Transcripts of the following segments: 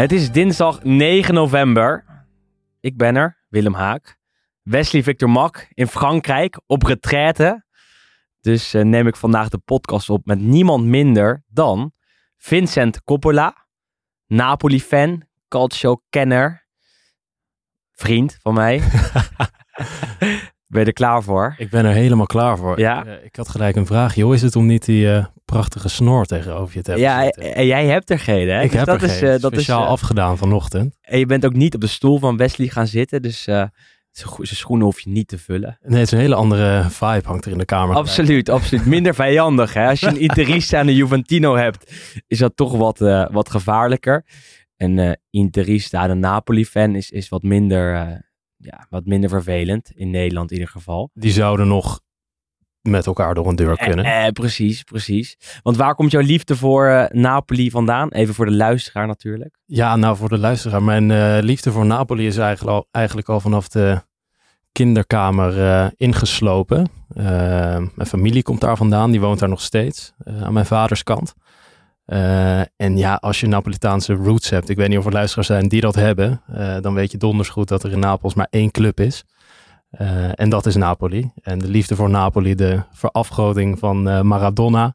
Het is dinsdag 9 november. Ik ben er, Willem Haak. Wesley Victor Mak in Frankrijk op retraite. Dus eh, neem ik vandaag de podcast op met niemand minder dan Vincent Coppola, Napoli-fan, calcio-kenner, vriend van mij. ben je er klaar voor? Ik ben er helemaal klaar voor. Ja? Ik, eh, ik had gelijk een vraag. Hoe is het om niet die eh, prachtige snor tegenover je te hebben Ja, zitten? en jij hebt er geen, hè? Ik Dus heb dat er is, geen. eh, dat is, Speciaal eh, afgedaan vanochtend. En je bent ook niet op de stoel van Wesley gaan zitten, dus zijn schoenen hoef je niet te vullen. Nee, het is een hele andere vibe hangt er in de kamer. Absoluut, absoluut. Minder vijandig. Hè? Als je een Interista en een Juventino hebt, is dat toch wat, wat gevaarlijker. En eh Interista, de Napoli-fan, is, is wat, minder, ja, wat minder vervelend. In Nederland in ieder geval. Die zouden nog met elkaar door een deur kunnen. Eh, eh, precies, precies. Want waar komt jouw liefde voor eh, Napoli vandaan? Even voor de luisteraar natuurlijk. Ja, nou voor de luisteraar. Mijn eh, liefde voor Napoli is eigenlijk al, eigenlijk al vanaf de kinderkamer eh, ingeslopen. Eh, mijn familie komt daar vandaan. Die woont daar nog steeds. eh, aan mijn vaders kant. Eh, en ja, als je Napolitaanse roots hebt. Ik weet niet of er luisteraars zijn die dat hebben. eh, dan weet je donders goed dat er in Napels maar één club is. Eh, en dat is Napoli. En de liefde voor Napoli, de verafgoding van Maradona.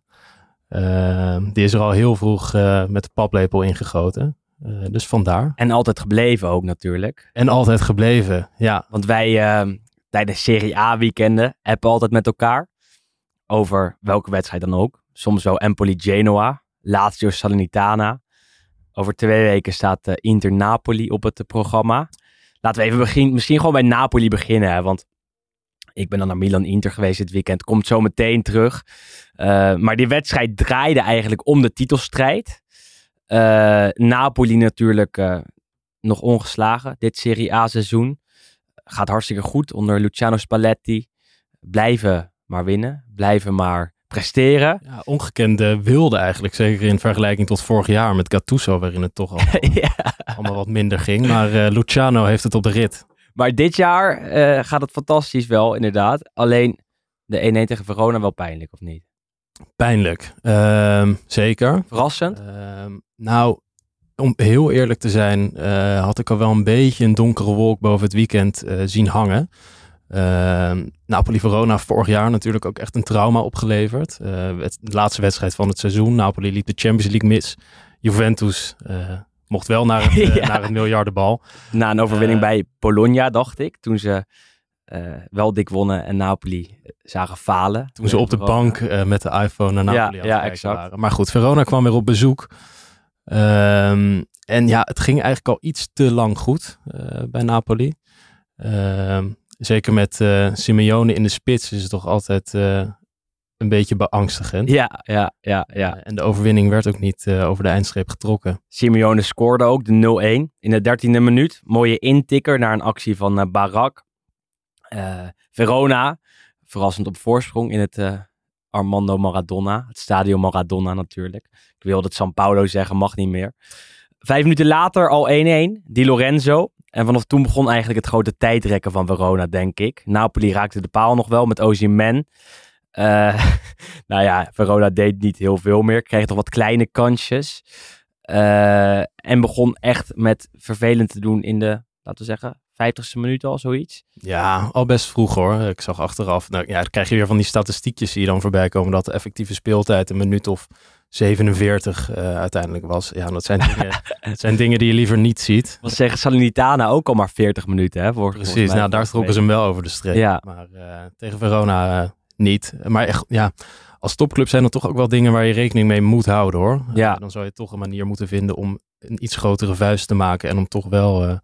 die is er al heel vroeg met de paplepel ingegoten. Dus vandaar. En altijd gebleven ook natuurlijk. En altijd gebleven. Ja, Want wij eh, tijdens Serie A weekenden appen altijd met elkaar. Over welke wedstrijd dan ook. Soms wel Empoli-Genoa. Lazio Salernitana. Over twee weken staat eh, Inter Napoli op het eh, programma. Laten we even beginnen. Misschien gewoon bij Napoli beginnen. Want ik ben dan naar Milan-Inter geweest dit weekend. Komt zo meteen terug. Eh, maar die wedstrijd draaide eigenlijk om de titelstrijd. Napoli natuurlijk nog ongeslagen dit Serie A seizoen gaat hartstikke goed onder Luciano Spalletti. Blijven maar winnen, blijven maar presteren. ja ongekende wilde eigenlijk. Zeker in vergelijking tot vorig jaar met Gattuso. Waarin het toch al ja. allemaal wat minder ging. Maar eh, Luciano heeft het op de rit. Maar dit jaar eh, gaat het fantastisch wel, inderdaad. Alleen de 1-1 tegen Verona wel pijnlijk, of niet? Pijnlijk. Ehm, zeker. Verrassend. Ehm, nou, om heel eerlijk te zijn, eh, had ik al wel een beetje een donkere wolk boven het weekend zien hangen. Ehm, Napoli-Verona vorig jaar natuurlijk ook echt een trauma opgeleverd. Eh, het- de laatste wedstrijd van het seizoen. Napoli liep de Champions League mis. Juventus eh, mocht wel naar het, eh, Ja. naar het miljardenbal. Na een overwinning bij Bologna, dacht ik. Toen ze wel dik wonnen en Napoli zagen falen. Toen ze op de Verona. bank met de iPhone naar Napoli Ja, aan het ja, kijken exact. waren. Maar goed, Verona kwam weer op bezoek. Ehm, en ja, het ging eigenlijk al iets te lang goed bij Napoli. Ehm, zeker met eh, Simeone in de spits is het toch altijd eh, een beetje beangstigend. Ja, ja, ja, ja. Eh, en de overwinning werd ook niet over de eindstreep getrokken. Simeone scoorde ook de 0-1 in de 13e minuut. Mooie intikker naar een actie van Barak. Verona, verrassend op voorsprong in het Armando Maradona. Het stadion Maradona natuurlijk. Ik wilde het San Paulo zeggen, mag niet meer. Vijf minuten later al 1-1, Di Lorenzo. En vanaf toen begon eigenlijk het grote tijdrekken van Verona, denk ik. Napoli raakte de paal nog wel met Osimhen. Eh nou ja, Verona deed niet heel veel meer. Kreeg toch wat kleine kansjes. Eh, en begon echt met vervelend te doen in de, laten we zeggen, 50ste minuut al, zoiets. Ja, al best vroeg hoor. Ik zag achteraf, nou, ja, dan krijg je weer van die statistiekjes die dan voorbij komen dat de effectieve speeltijd een minuut of 47 eh, uiteindelijk was. Ja, dat zijn, dingen, dat zijn dingen die je liever niet ziet. Was zeggen Salernitana ook al maar 40 minuten, hè? Voor, Precies, nou daar trokken ze hem wel over de streep. Ja. Maar eh, tegen Verona, eh, niet. Maar echt, ja, als topclub zijn er toch ook wel dingen waar je rekening mee moet houden hoor. Ja. Dan zou je toch een manier moeten vinden om een iets grotere vuist te maken en om toch wel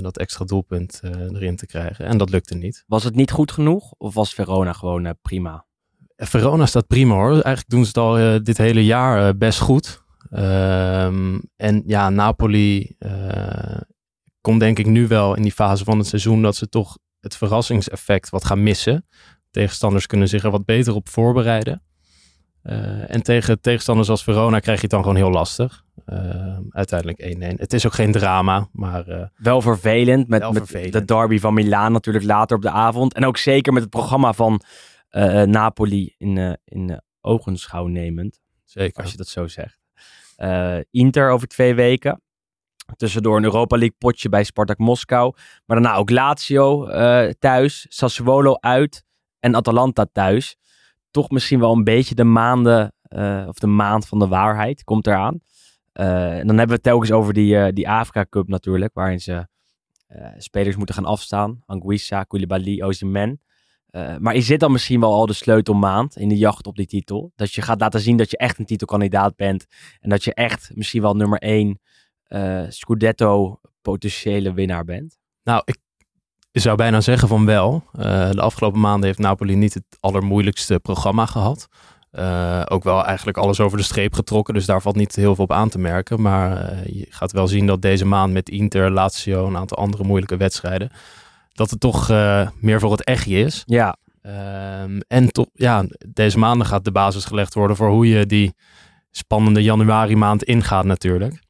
dat extra doelpunt erin te krijgen. En dat lukte niet. Was het niet goed genoeg? Of was Verona gewoon prima? Verona staat prima hoor. Eigenlijk doen ze het al eh, dit hele jaar eh, best goed. Ehm, en ja, Napoli eh, komt denk ik nu wel in die fase van het seizoen dat ze toch het verrassingseffect wat gaan missen. Tegenstanders kunnen zich er wat beter op voorbereiden. En tegen tegenstanders als Verona krijg je het dan gewoon heel lastig. Ehm, uiteindelijk 1-1. Het is ook geen drama, maar Wel vervelend met, Wel met vervelend. de derby van Milaan natuurlijk later op de avond. En ook zeker met het programma van Napoli in, eh, in eh, ogenschouw nemend. zeker. als je dat zo zegt. Eh, Inter over twee weken. Tussendoor een Europa League potje bij Spartak Moskou. Maar daarna ook Lazio eh, thuis, Sassuolo uit en Atalanta thuis. Toch misschien wel een beetje de maanden, eh, of de maand van de waarheid komt eraan. Eh, en dan hebben we het telkens over die, eh, die Afrika Cup natuurlijk, waarin ze eh, spelers moeten gaan afstaan. Anguissa, Koulibaly, Osimhen. Eh, maar is dit dan misschien wel al de sleutelmaand in de jacht op die titel? Dat je gaat laten zien dat je echt een titelkandidaat bent. En dat je echt misschien wel nummer één eh, Scudetto potentiële winnaar bent. Nou, ik zou bijna zeggen van wel. Eh, de afgelopen maanden heeft Napoli niet het allermoeilijkste programma gehad. Eh, ook wel eigenlijk alles over de streep getrokken, dus daar valt niet heel veel op aan te merken. Maar je gaat wel zien dat deze maand met Inter, Lazio, een aantal andere moeilijke wedstrijden, dat het toch eh, meer voor het echtje is. Ja, Ehm, en toch, ja, deze maanden gaat de basis gelegd worden voor hoe je die spannende januari maand ingaat natuurlijk.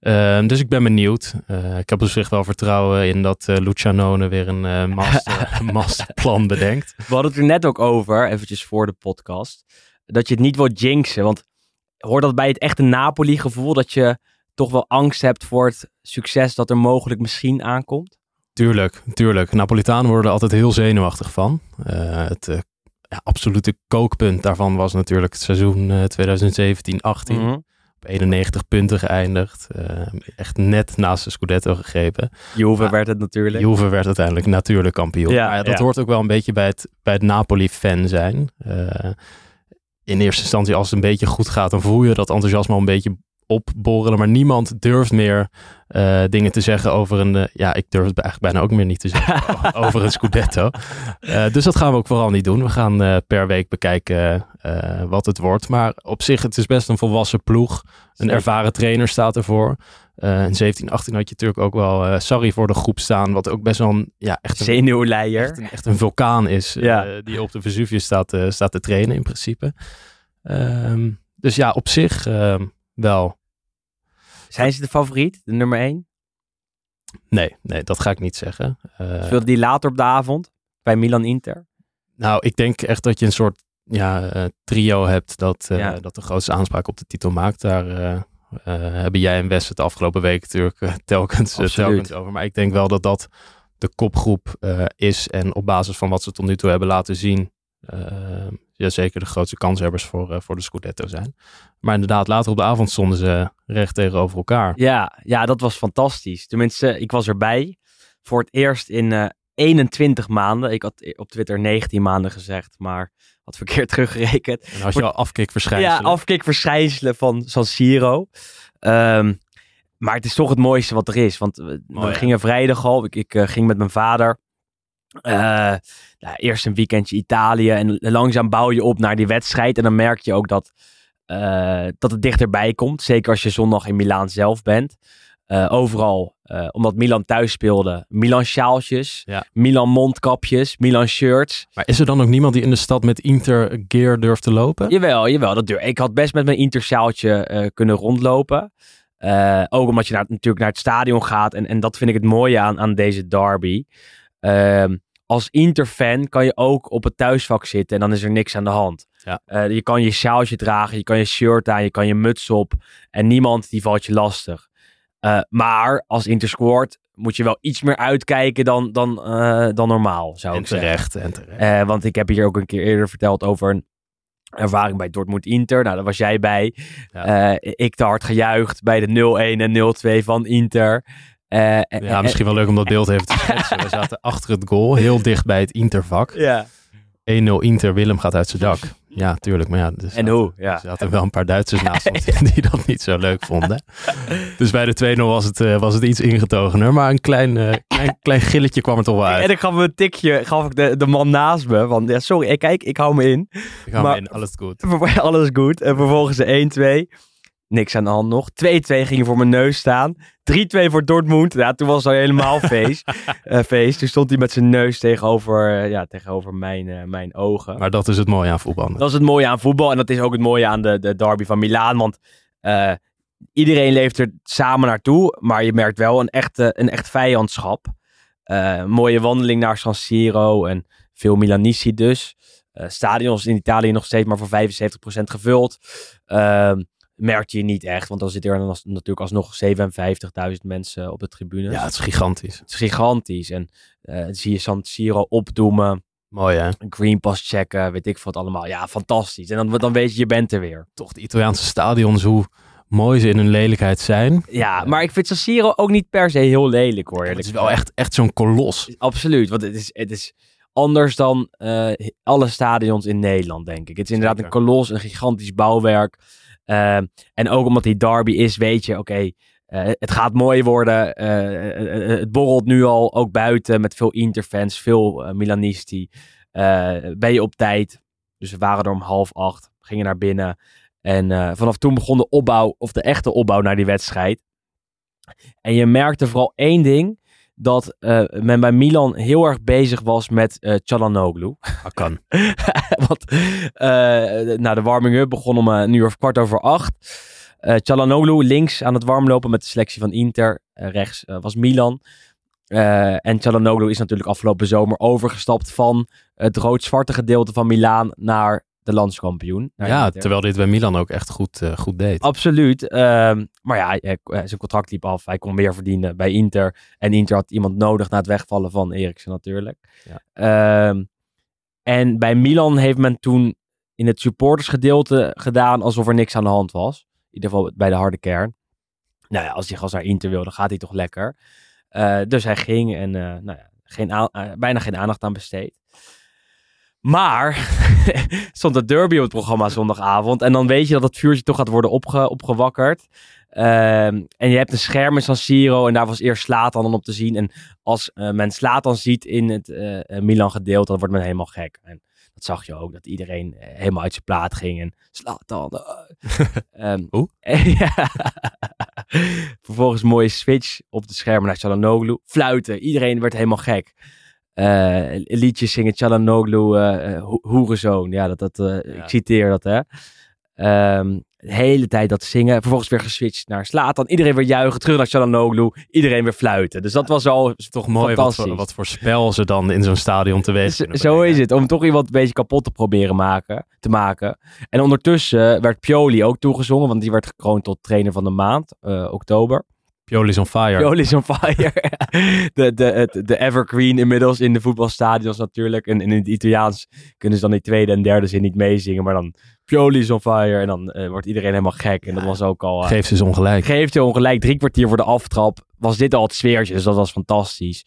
Ehm, dus ik ben benieuwd. Eh, ik heb op zich wel vertrouwen in dat eh Lucianone weer een master, masterplan bedenkt. we hadden het er net ook over, eventjes voor de podcast, dat je het niet wilt jinxen. Want hoort dat bij het echte Napoli-gevoel dat je toch wel angst hebt voor het succes dat er mogelijk misschien aankomt? Tuurlijk, tuurlijk. Napolitanen worden er altijd heel zenuwachtig van. Eh, het eh, ja, absolute kookpunt daarvan was natuurlijk het seizoen eh, 2017-18. Mhm. Op 91 punten geëindigd. Eh, echt net naast de Scudetto gegrepen. Juve Maar- werd het natuurlijk. Juve werd uiteindelijk natuurlijk kampioen. Ja, maar dat ja. hoort ook wel een beetje bij het, bij het Napoli-fan zijn. Eh, in eerste instantie, als het een beetje goed gaat, dan voel je dat enthousiasme al een beetje opborrelen. Maar niemand durft meer eh, dingen te zeggen over een... eh, ja, ik durf het eigenlijk bijna ook meer niet te zeggen. over een Scudetto. Eh, dus dat gaan we ook vooral niet doen. We gaan per week bekijken wat het wordt. Maar op zich, het is best een volwassen ploeg. Een ervaren trainer staat ervoor. Eh in 17, 18 had je natuurlijk ook wel Sarri voor de groep staan. Wat ook best wel een, ja, echt een, Zenuwleier. echt een, echt een vulkaan is. Ja. die op de Vesuvius staat, staat te trainen in principe. Ehm, dus ja, op zich ehm, wel. Zijn ze de favoriet, de nummer één? Nee, nee, dat ga ik niet zeggen. Speelde die later op de avond bij Milan-Inter? nou, ik denk echt dat je een soort ja, eh, trio hebt dat, eh, Ja. dat de grootste aanspraak op de titel maakt. Daar hebben jij en Wes het de afgelopen week natuurlijk telkens, telkens over. Maar ik denk wel dat dat de kopgroep is. En op basis van wat ze tot nu toe hebben laten zien, ja, zeker de grootste kanshebbers voor, eh, voor de Scudetto zijn. Maar inderdaad, later op de avond stonden ze recht tegenover elkaar. Ja, ja, dat was fantastisch. Tenminste, ik was erbij. Voor het eerst in eh 21 maanden. Ik had op Twitter 19 maanden gezegd, maar had verkeerd teruggerekend. En had je al afkikverschijnselen. Ja, afkikverschijnselen van San Siro. Ehm, maar het is toch het mooiste wat er is. Want we, we ja. gingen vrijdag al. Ik, ik eh, ging met mijn vader. Eh, nou, eerst een weekendje Italië. En langzaam bouw je op naar die wedstrijd. En dan merk je ook dat, eh, dat het dichterbij komt. Zeker als je zondag in Milaan zelf bent. Eh, overal, omdat Milan thuis speelde, Milan sjaaltjes, Ja. Milan mondkapjes, Milan shirts. Maar is er dan ook niemand die in de stad met Inter gear durft te lopen? Jawel, jawel, dat durf. Ik had best met mijn intersjaaltje eh kunnen rondlopen. Ook omdat je naar, natuurlijk naar het stadion gaat. En, en dat vind ik het mooie aan, aan deze derby. Ehm, als Inter-fan kan je ook op het thuisvak zitten en dan is er niks aan de hand. Ja. Eh, je kan je sjaaltje dragen, je kan je shirt aan, je kan je muts op. En niemand die valt je lastig. Eh, maar als Inter scoort moet je wel iets meer uitkijken dan, dan, eh, dan normaal, zou En ik zeggen. terecht, en terecht. Want ik heb hier ook een keer eerder verteld over een ervaring bij Dortmund Inter. Nou, daar was jij bij. Ja. Ik te hard gejuicht bij de 0-1 en 0-2 van Inter. Eh, en- Ja, en- misschien wel leuk om dat beeld even te schetsen. We zaten achter het goal, heel dicht bij het Intervak. ja. 1-0 Inter, Willem gaat uit zijn dak. Ja, tuurlijk. Maar ja, dus En hoe? Ja. er zaten wel een paar Duitsers naast ons die, dat niet zo leuk vonden. Dus bij de 2-0 was het, eh, was het iets ingetogener. Maar een klein, eh, klein, klein gilletje kwam er toch wel uit. En ik gaf me een tikje, gaf ik de, de man naast me. Van, ja, sorry, kijk, ik hou me in. Ik ga maar- in, alles goed. Alles goed. En vervolgens de 1-2. Niks aan de hand nog. 2-2 ging voor mijn neus staan. 3-2 voor Dortmund. Ja, toen was al helemaal feest. Eh, feest. Toen stond hij met zijn neus tegenover, eh, ja, tegenover mijn, eh, mijn ogen. Maar dat is het mooie aan voetbal. Dat is het mooie aan voetbal. En dat is ook het mooie aan de, de derby van Milaan. Want iedereen leeft er samen naartoe. Maar je merkt wel een, echte, een echt vijandschap. Mooie wandeling naar San Siro. En veel Milanisti dus. Stadions in Italië nog steeds maar voor 75% gevuld. Ehm merk je niet echt. Want dan zitten er dan als- natuurlijk alsnog 57.000 mensen op de tribune. Ja, het is gigantisch. Het is gigantisch. En eh, zie je San Siro opdoemen. Mooi hè? Green Pass checken, weet ik wat allemaal. Ja, fantastisch. En dan, dan weet je, je bent er weer. Toch de Italiaanse stadions, hoe mooi ze in hun lelijkheid zijn. Ja, maar ik vind San Siro ook niet per se heel lelijk hoor. Het is wel echt, echt zo'n kolos. Absoluut, want het is, het is anders dan eh, alle stadions in Nederland, denk ik. Het is inderdaad een kolos, een gigantisch bouwwerk. Ehm, en ook omdat die derby is, weet je, oké, eh, het gaat mooi worden. Eh, eh, het borrelt nu al, ook buiten, met veel Interfans, veel Milanisti. Ben je op tijd? Dus we waren er om half acht, gingen naar binnen. En vanaf toen begon de opbouw, of de echte opbouw naar die wedstrijd. En je merkte vooral één ding, dat eh, men bij Milan heel erg bezig was met eh Çalhanoğlu. Dat kan. Want nou, de warming-up begon om een uur of kwart over acht. Çalhanoğlu links aan het warmlopen met de selectie van Inter. Rechts was Milan. En Çalhanoğlu is natuurlijk afgelopen zomer overgestapt van het rood-zwarte gedeelte van Milaan naar de landskampioen. naar Ja, terwijl dit bij Milan ook echt goed, eh, goed deed. Absoluut. Ehm, maar ja, hij- hij- zijn contract liep af. Hij kon meer verdienen bij Inter. En Inter had iemand nodig na het wegvallen van Eriksen natuurlijk. Ja. Ehm, en bij Milan heeft men toen in het supportersgedeelte gedaan alsof er niks aan de hand was. In ieder geval bij de harde kern. Nou ja, als die gast naar Inter wil, dan gaat hij toch lekker. Eh, dus hij ging en eh, nou ja, geen eh, bijna geen aandacht aan besteed. Maar stond de derby op het programma zondagavond. En dan weet je dat het vuurtje toch gaat worden opge opgewakkerd. Ehm, en je hebt een scherm in San Siro. En daar was eerst Slatan dan op te zien. En als eh, men Slatan ziet in het eh, eh, Milan gedeelte, dan wordt men helemaal gek. En dat zag je ook. Dat iedereen helemaal uit zijn plaat ging. En Slatan. Ehm, Hoe? ja. Vervolgens een mooie switch op de schermen naar Çalhanoğlu. Fluiten. Iedereen werd helemaal gek. Eh, liedjes zingen Çalhanoğlu, eh eh, ho- hoerenzoon. Ja, dat, dat, Ja. ik citeer dat, hè. Ehm, de hele tijd dat zingen. Vervolgens weer geswitcht naar Slatan. Iedereen weer juichen. Terug naar Çalhanoğlu. Iedereen weer fluiten. Dus dat was al Toch mooi wat voor, wat voor spel ze dan in zo'n stadion Z- kunnen Zo is het. Om toch iemand een beetje kapot te proberen maken, te maken. En ondertussen werd Pioli ook toegezongen. Want die werd gekroond tot trainer van de maand. oktober. Pioli is on fire. Pioli is on fire. de, de, de evergreen inmiddels in de voetbalstadions natuurlijk. En, in het Italiaans kunnen ze dan die tweede en derde zin niet meezingen. Maar dan Pioli is on fire. En dan eh, wordt iedereen helemaal gek. En dat was ook al... eh, Geef ze eens ongelijk. geeft hij ongelijk drie kwartier voor de aftrap. Was dit al het sfeertje, dus dat was fantastisch.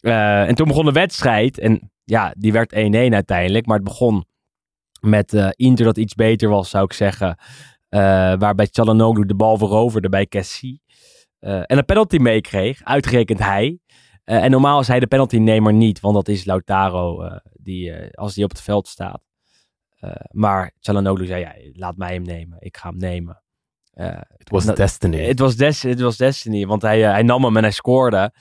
Eh, en toen begon de wedstrijd. En ja, die werd 1-1 uiteindelijk. Maar het begon met Inter dat iets beter was, zou ik zeggen. Waarbij Çalhanoğlu de bal veroverde bij Cassie. Eh, en een penalty meekreeg, uitgerekend hij. Eh, en normaal is hij de penaltynemer niet, want dat is Lautaro eh, die, als die op het veld staat. Maar Çalhanoğlu zei, ja, laat mij hem nemen. Ik ga hem nemen. It was dat- destiny. het was, des, het was Destiny, want hij, hij nam hem en hij scoorde.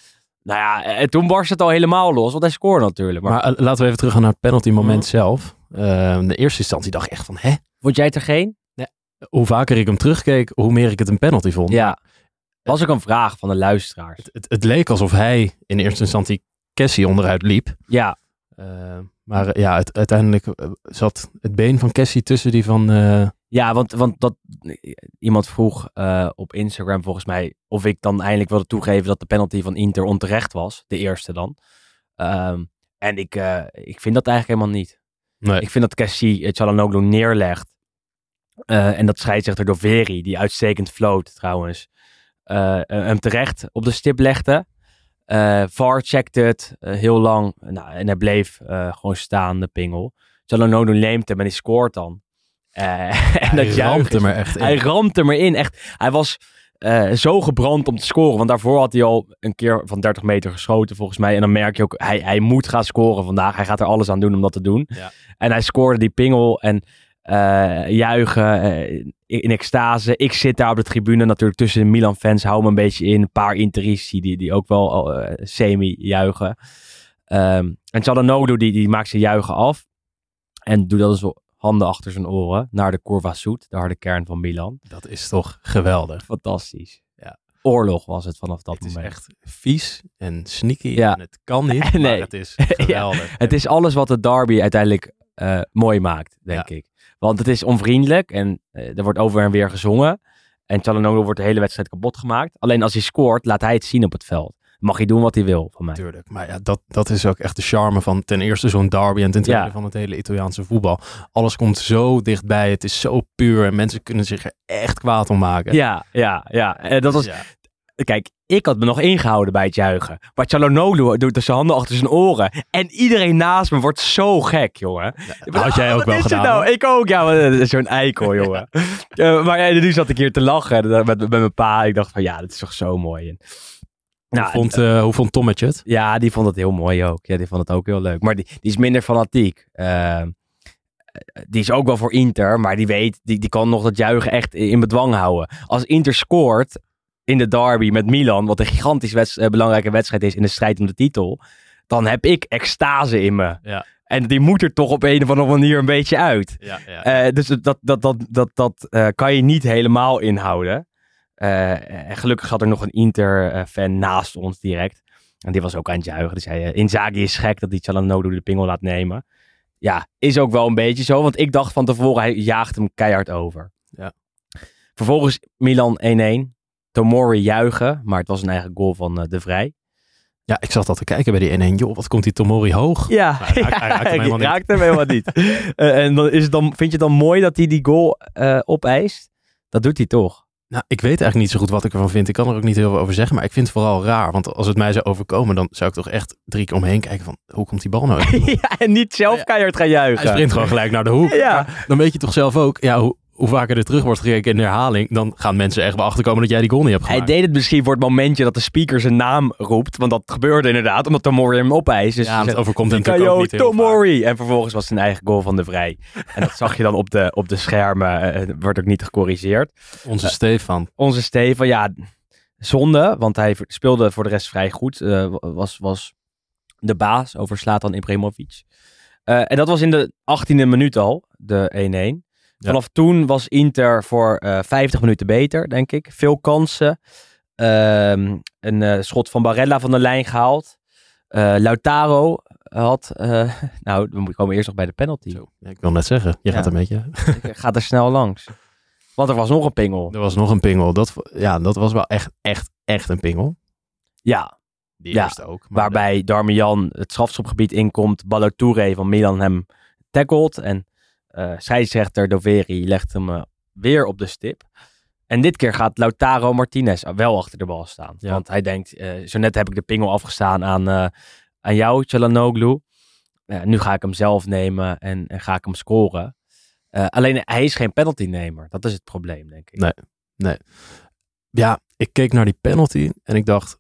Nou ja, en toen barst het al helemaal los, want hij scoorde natuurlijk. Maar, maar laten we even teruggaan naar het penalty moment Mhm. zelf. Eh, in de eerste instantie dacht ik echt van, hè? vond jij het er geen? Hoe vaker ik hem terugkeek, hoe meer ik het een penalty vond. Ja. Was ook een vraag van de luisteraars. Het, het, het leek alsof hij in eerste instantie Cassie onderuit liep. Ja, Eh, maar ja, het, uiteindelijk eh, zat het been van Cassie tussen die van... eh, ja want, want dat, iemand vroeg op Instagram volgens mij of ik dan eindelijk wilde toegeven dat de penalty van Inter onterecht was. De eerste dan. Ehm, en ik, ik vind dat eigenlijk helemaal niet. nee, Ik vind dat Cassie het Çalhanoğlu neerlegt. En dat scheidsrechter Doveri, die uitstekend floot trouwens, hem terecht op de stip legde. Eh VAR checkte het eh, heel lang. Nou, en hij bleef eh, gewoon staan, de pingel. Çalhanoğlu neemt hem en hij scoort dan. Eh, en Hij dat ramt hem er echt in. Hij ramt hem erin. Echt, hij was eh, zo gebrand om te scoren. Want daarvoor had hij al een keer van 30 meter geschoten volgens mij. En dan merk je ook, hij, hij moet gaan scoren vandaag. Hij gaat er alles aan doen om dat te doen. Ja. En hij scoorde die pingel en eh, juichen eh, in, extase. Ik zit daar op de tribune natuurlijk tussen de Milan-fans. Hou me een beetje in. Een paar Interisti die, die ook wel eh, semi-juichen. Ehm en Çalhanoğlu die, die maakt zijn juichen af. En doet dat zo handen achter zijn oren naar de Curva Sud, de harde kern van Milan. Dat is toch geweldig. Fantastisch. Ja. Oorlog was het vanaf dat Het is moment. echt vies en sneaky. Ja. En het kan niet, Nee. maar het is geweldig. Het is alles wat de derby uiteindelijk mooi maakt, denk Ja. ik. Want het is onvriendelijk en eh, er wordt over en weer gezongen. En Çalhanoğlu wordt de hele wedstrijd kapot gemaakt. Alleen als hij scoort, laat hij het zien op het veld. Mag hij doen wat hij wil van mij. Natuurlijk. Maar ja, dat, dat is ook echt de charme van ten eerste zo'n derby en ten tweede Ja. van het hele Italiaanse voetbal. Alles komt zo dichtbij. Het is zo puur en mensen kunnen zich er echt kwaad om maken. Ja, ja, ja. Eh, dat was, Ja. Kijk, ik had me nog ingehouden bij het juichen. Maar Çalhanoğlu doet dus zijn handen achter zijn oren. En iedereen naast me wordt zo gek, jongen. Dat had jij ook wel gedaan. Nou? Ik ook, ja. dat Zo'n eikel, jongen. Eh, maar ja, nu zat ik hier te lachen met, met, met mijn pa. Ik dacht van, ja, dit is toch zo mooi. En, nou, hoe, vond, eh, hoe vond Tommetje het? ja, die vond het heel mooi ook. Ja, die vond het ook heel leuk. Maar die, die is minder fanatiek. Ehm, die is ook wel voor Inter, maar die weet, die, die kan nog dat juichen echt in bedwang houden. Als Inter scoort in de derby met Milan, wat een gigantisch wedst- eh, belangrijke wedstrijd is in de strijd om de titel, dan heb ik extase in me. Ja. En die moet er toch op een of andere manier een beetje uit. Ja, ja. Eh, dus dat, dat, dat, dat, dat eh, kan je niet helemaal inhouden. En gelukkig zat er nog een Inter-fan naast ons direct. En die was ook aan het juichen. Die zei, Inzaghi is gek dat die Çalhanoğlu de pingel laat nemen. Ja, is ook wel een beetje zo. Want ik dacht van tevoren, hij jaagt hem keihard over. Ja. Vervolgens Milan 1-1. Tomori juichen, maar het was een eigen goal van eh, De Vrij. ja, ik zat al te kijken bij die 1-1. Joh, wat komt die Tomori hoog? Ja, hij raakt- hij raakt hem helemaal niet. raakt hem helemaal niet. Eh, en dan is het dan, vind je het dan mooi dat hij die goal eh, opeist? Dat doet hij toch? Nou, ik weet eigenlijk niet zo goed wat ik ervan vind. Ik kan er ook niet heel veel over zeggen, maar ik vind het vooral raar. Want als het mij zou overkomen, dan zou ik toch echt drie keer omheen kijken van, hoe komt die bal nou? ja, en niet zelf Ja. keihard gaan juichen. Hij sprint gewoon gelijk naar de hoek. Ja. Maar dan weet je toch zelf ook, ja, hoe, hoe vaker er terug wordt gekeken in de herhaling, dan gaan mensen echt wel achterkomen dat jij die goal niet hebt Hij gemaakt. deed het misschien voor het momentje dat de speaker zijn naam roept. Want dat gebeurde inderdaad, omdat Tomori hem opeist. Dus ja, hij het overkomt hem natuurlijk ook niet heel vaak. Tomori. En vervolgens was een eigen goal van de Vrij. En dat zag je dan op de, op de schermen. eh, wordt ook niet gecorrigeerd. Onze Stefan. Onze Steven, ja, zonde. Want hij speelde voor de rest vrij goed. eh, was, was de baas over Slatan Ibrahimovic. Eh, en dat was in de 18e minuut al, de 1-1. Vanaf toen was Inter voor eh 50 minuten beter, denk ik. Veel kansen. Ehm, een eh, schot van Barella van de lijn gehaald. Eh, Lautaro had... eh, nou, we komen eerst nog bij de penalty. Zo, ik wil net zeggen, je Ja. gaat een beetje... Ik ga er snel langs. Want er was nog een pingel. Er was nog een pingel. Dat, ja, dat was wel echt, echt, echt een pingel. Ja, Die Ja, eerste ook. Waarbij Darmian het strafschopgebied inkomt. Balotoure van Milan hem tackelt. En eh scheidsrechter Doveri legt hem eh, weer op de stip. En dit keer gaat Lautaro Martinez wel achter de bal staan. Ja. Want hij denkt, eh, zo net heb ik de pingel afgestaan aan, aan jou, Çalhanoğlu. Eh, nu ga ik hem zelf nemen en, en ga ik hem scoren. Alleen hij is geen penaltynemer. Dat is het probleem, denk ik. Nee. ja, ik keek naar die penalty en ik dacht,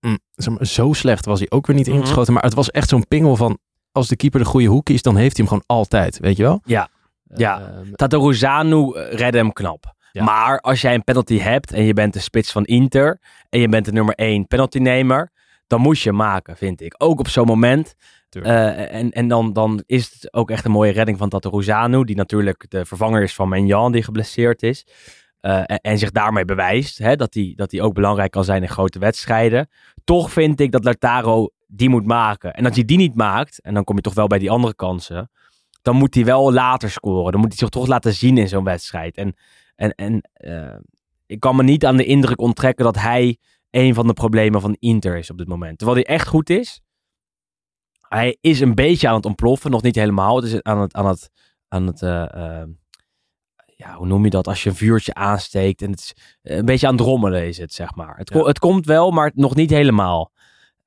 mm, zo slecht was hij ook weer niet Mhm. ingeschoten. Maar het was echt zo'n pingel van, als de keeper de goede hoek kiest, dan heeft hij hem gewoon altijd, weet je wel? Ja. Ja. Ehm, Tataruzanu eh, redde hem knap. Ja. Maar als jij een penalty hebt en je bent de spits van Inter en je bent de nummer 1 penaltynemer, dan moet je maken, vind ik. Ook op zo'n moment. Eh, en en dan, dan is het ook echt een mooie redding van Tataruzanu, die natuurlijk de vervanger is van Menjan, die geblesseerd is. Eh, en, en zich daarmee bewijst hè, dat hij dat ook belangrijk kan zijn in grote wedstrijden. Toch vind ik dat Lautaro die moet maken. En als hij die niet maakt, en dan kom je toch wel bij die andere kansen, dan moet hij wel later scoren. Dan moet hij zich toch laten zien in zo'n wedstrijd. En, en, en eh, ik kan me niet aan de indruk onttrekken dat hij een van de problemen van Inter is op dit moment. Terwijl hij echt goed is. Hij is een beetje aan het ontploffen, nog niet helemaal. Het is aan het, aan het, aan het eh, eh, ja, hoe noem je dat? Als je een vuurtje aansteekt en het is een beetje aan het rommelen is het, zeg maar. Het, Ja. het komt wel, maar nog niet helemaal.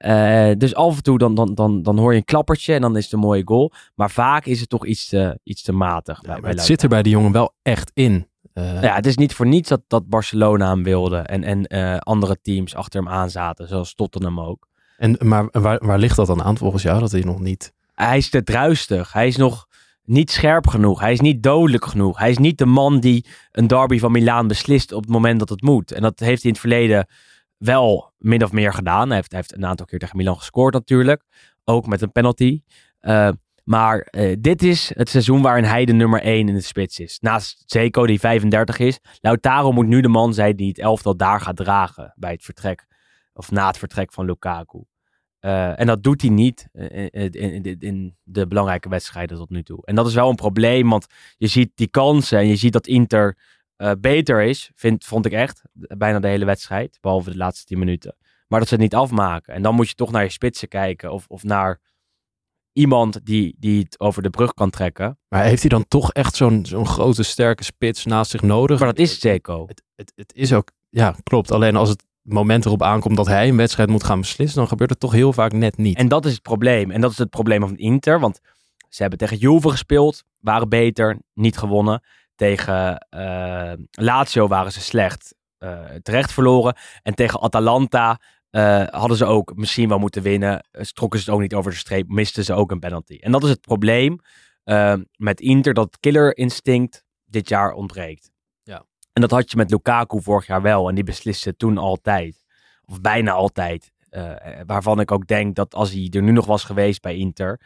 Eh, dus af en toe dan, dan, dan, dan hoor je een klappertje en dan is het een mooie goal. Maar vaak is het toch iets te, iets te matig. Ja, bij- maar bij het zit er bij die jongen wel echt in. Eh, Ja, het is niet voor niets dat, dat Barcelona hem wilde. En, en eh, andere teams achter hem aan zaten. Zoals Tottenham ook. en, maar waar, waar ligt dat dan aan volgens jou? Dat hij nog niet... Hij is te druistig. Hij is nog niet scherp genoeg. Hij is niet dodelijk genoeg. Hij is niet de man die een derby van Milaan beslist op het moment dat het moet. En dat heeft hij in het verleden wel min of meer gedaan. Hij heeft, heeft een aantal keer tegen Milan gescoord natuurlijk. Ook met een penalty. Eh, maar eh, dit is het seizoen waarin hij de nummer 1 in de spits is. Naast Zeko die 35 is. Lautaro moet nu de man zijn die het elftal daar gaat dragen bij het vertrek. Of na het vertrek van Lukaku. Eh, en dat doet hij niet in, in, in de belangrijke wedstrijden tot nu toe. En dat is wel een probleem, want je ziet die kansen en je ziet dat Inter eh, beter is, vind, vond ik echt, bijna de hele wedstrijd, behalve de laatste 10 minuten. Maar dat ze het niet afmaken. En dan moet je toch naar je spitsen kijken of, of naar iemand die, die het over de brug kan trekken. Maar heeft hij dan toch echt zo'n zo'n grote, sterke spits naast zich nodig? Maar dat is Zeko. Het, het, het is ook... Ja, klopt. Alleen als het moment erop aankomt dat hij een wedstrijd moet gaan beslissen, dan gebeurt het toch heel vaak net niet. En dat is het probleem. En dat is het probleem van Inter. Want ze hebben tegen Juve gespeeld. Waren beter. Niet gewonnen. Tegen eh, Lazio waren ze slecht. eh, terecht verloren. En tegen Atalanta eh, hadden ze ook misschien wel moeten winnen. Trokken ze het ook niet over de streep. Misten ze ook een penalty. En dat is het probleem met Inter. Dat killer instinct dit jaar ontbreekt. Ja. En dat had je met Lukaku vorig jaar wel. En die besliste toen altijd. Of bijna altijd. Waarvan ik ook denk dat als hij er nu nog was geweest bij Inter,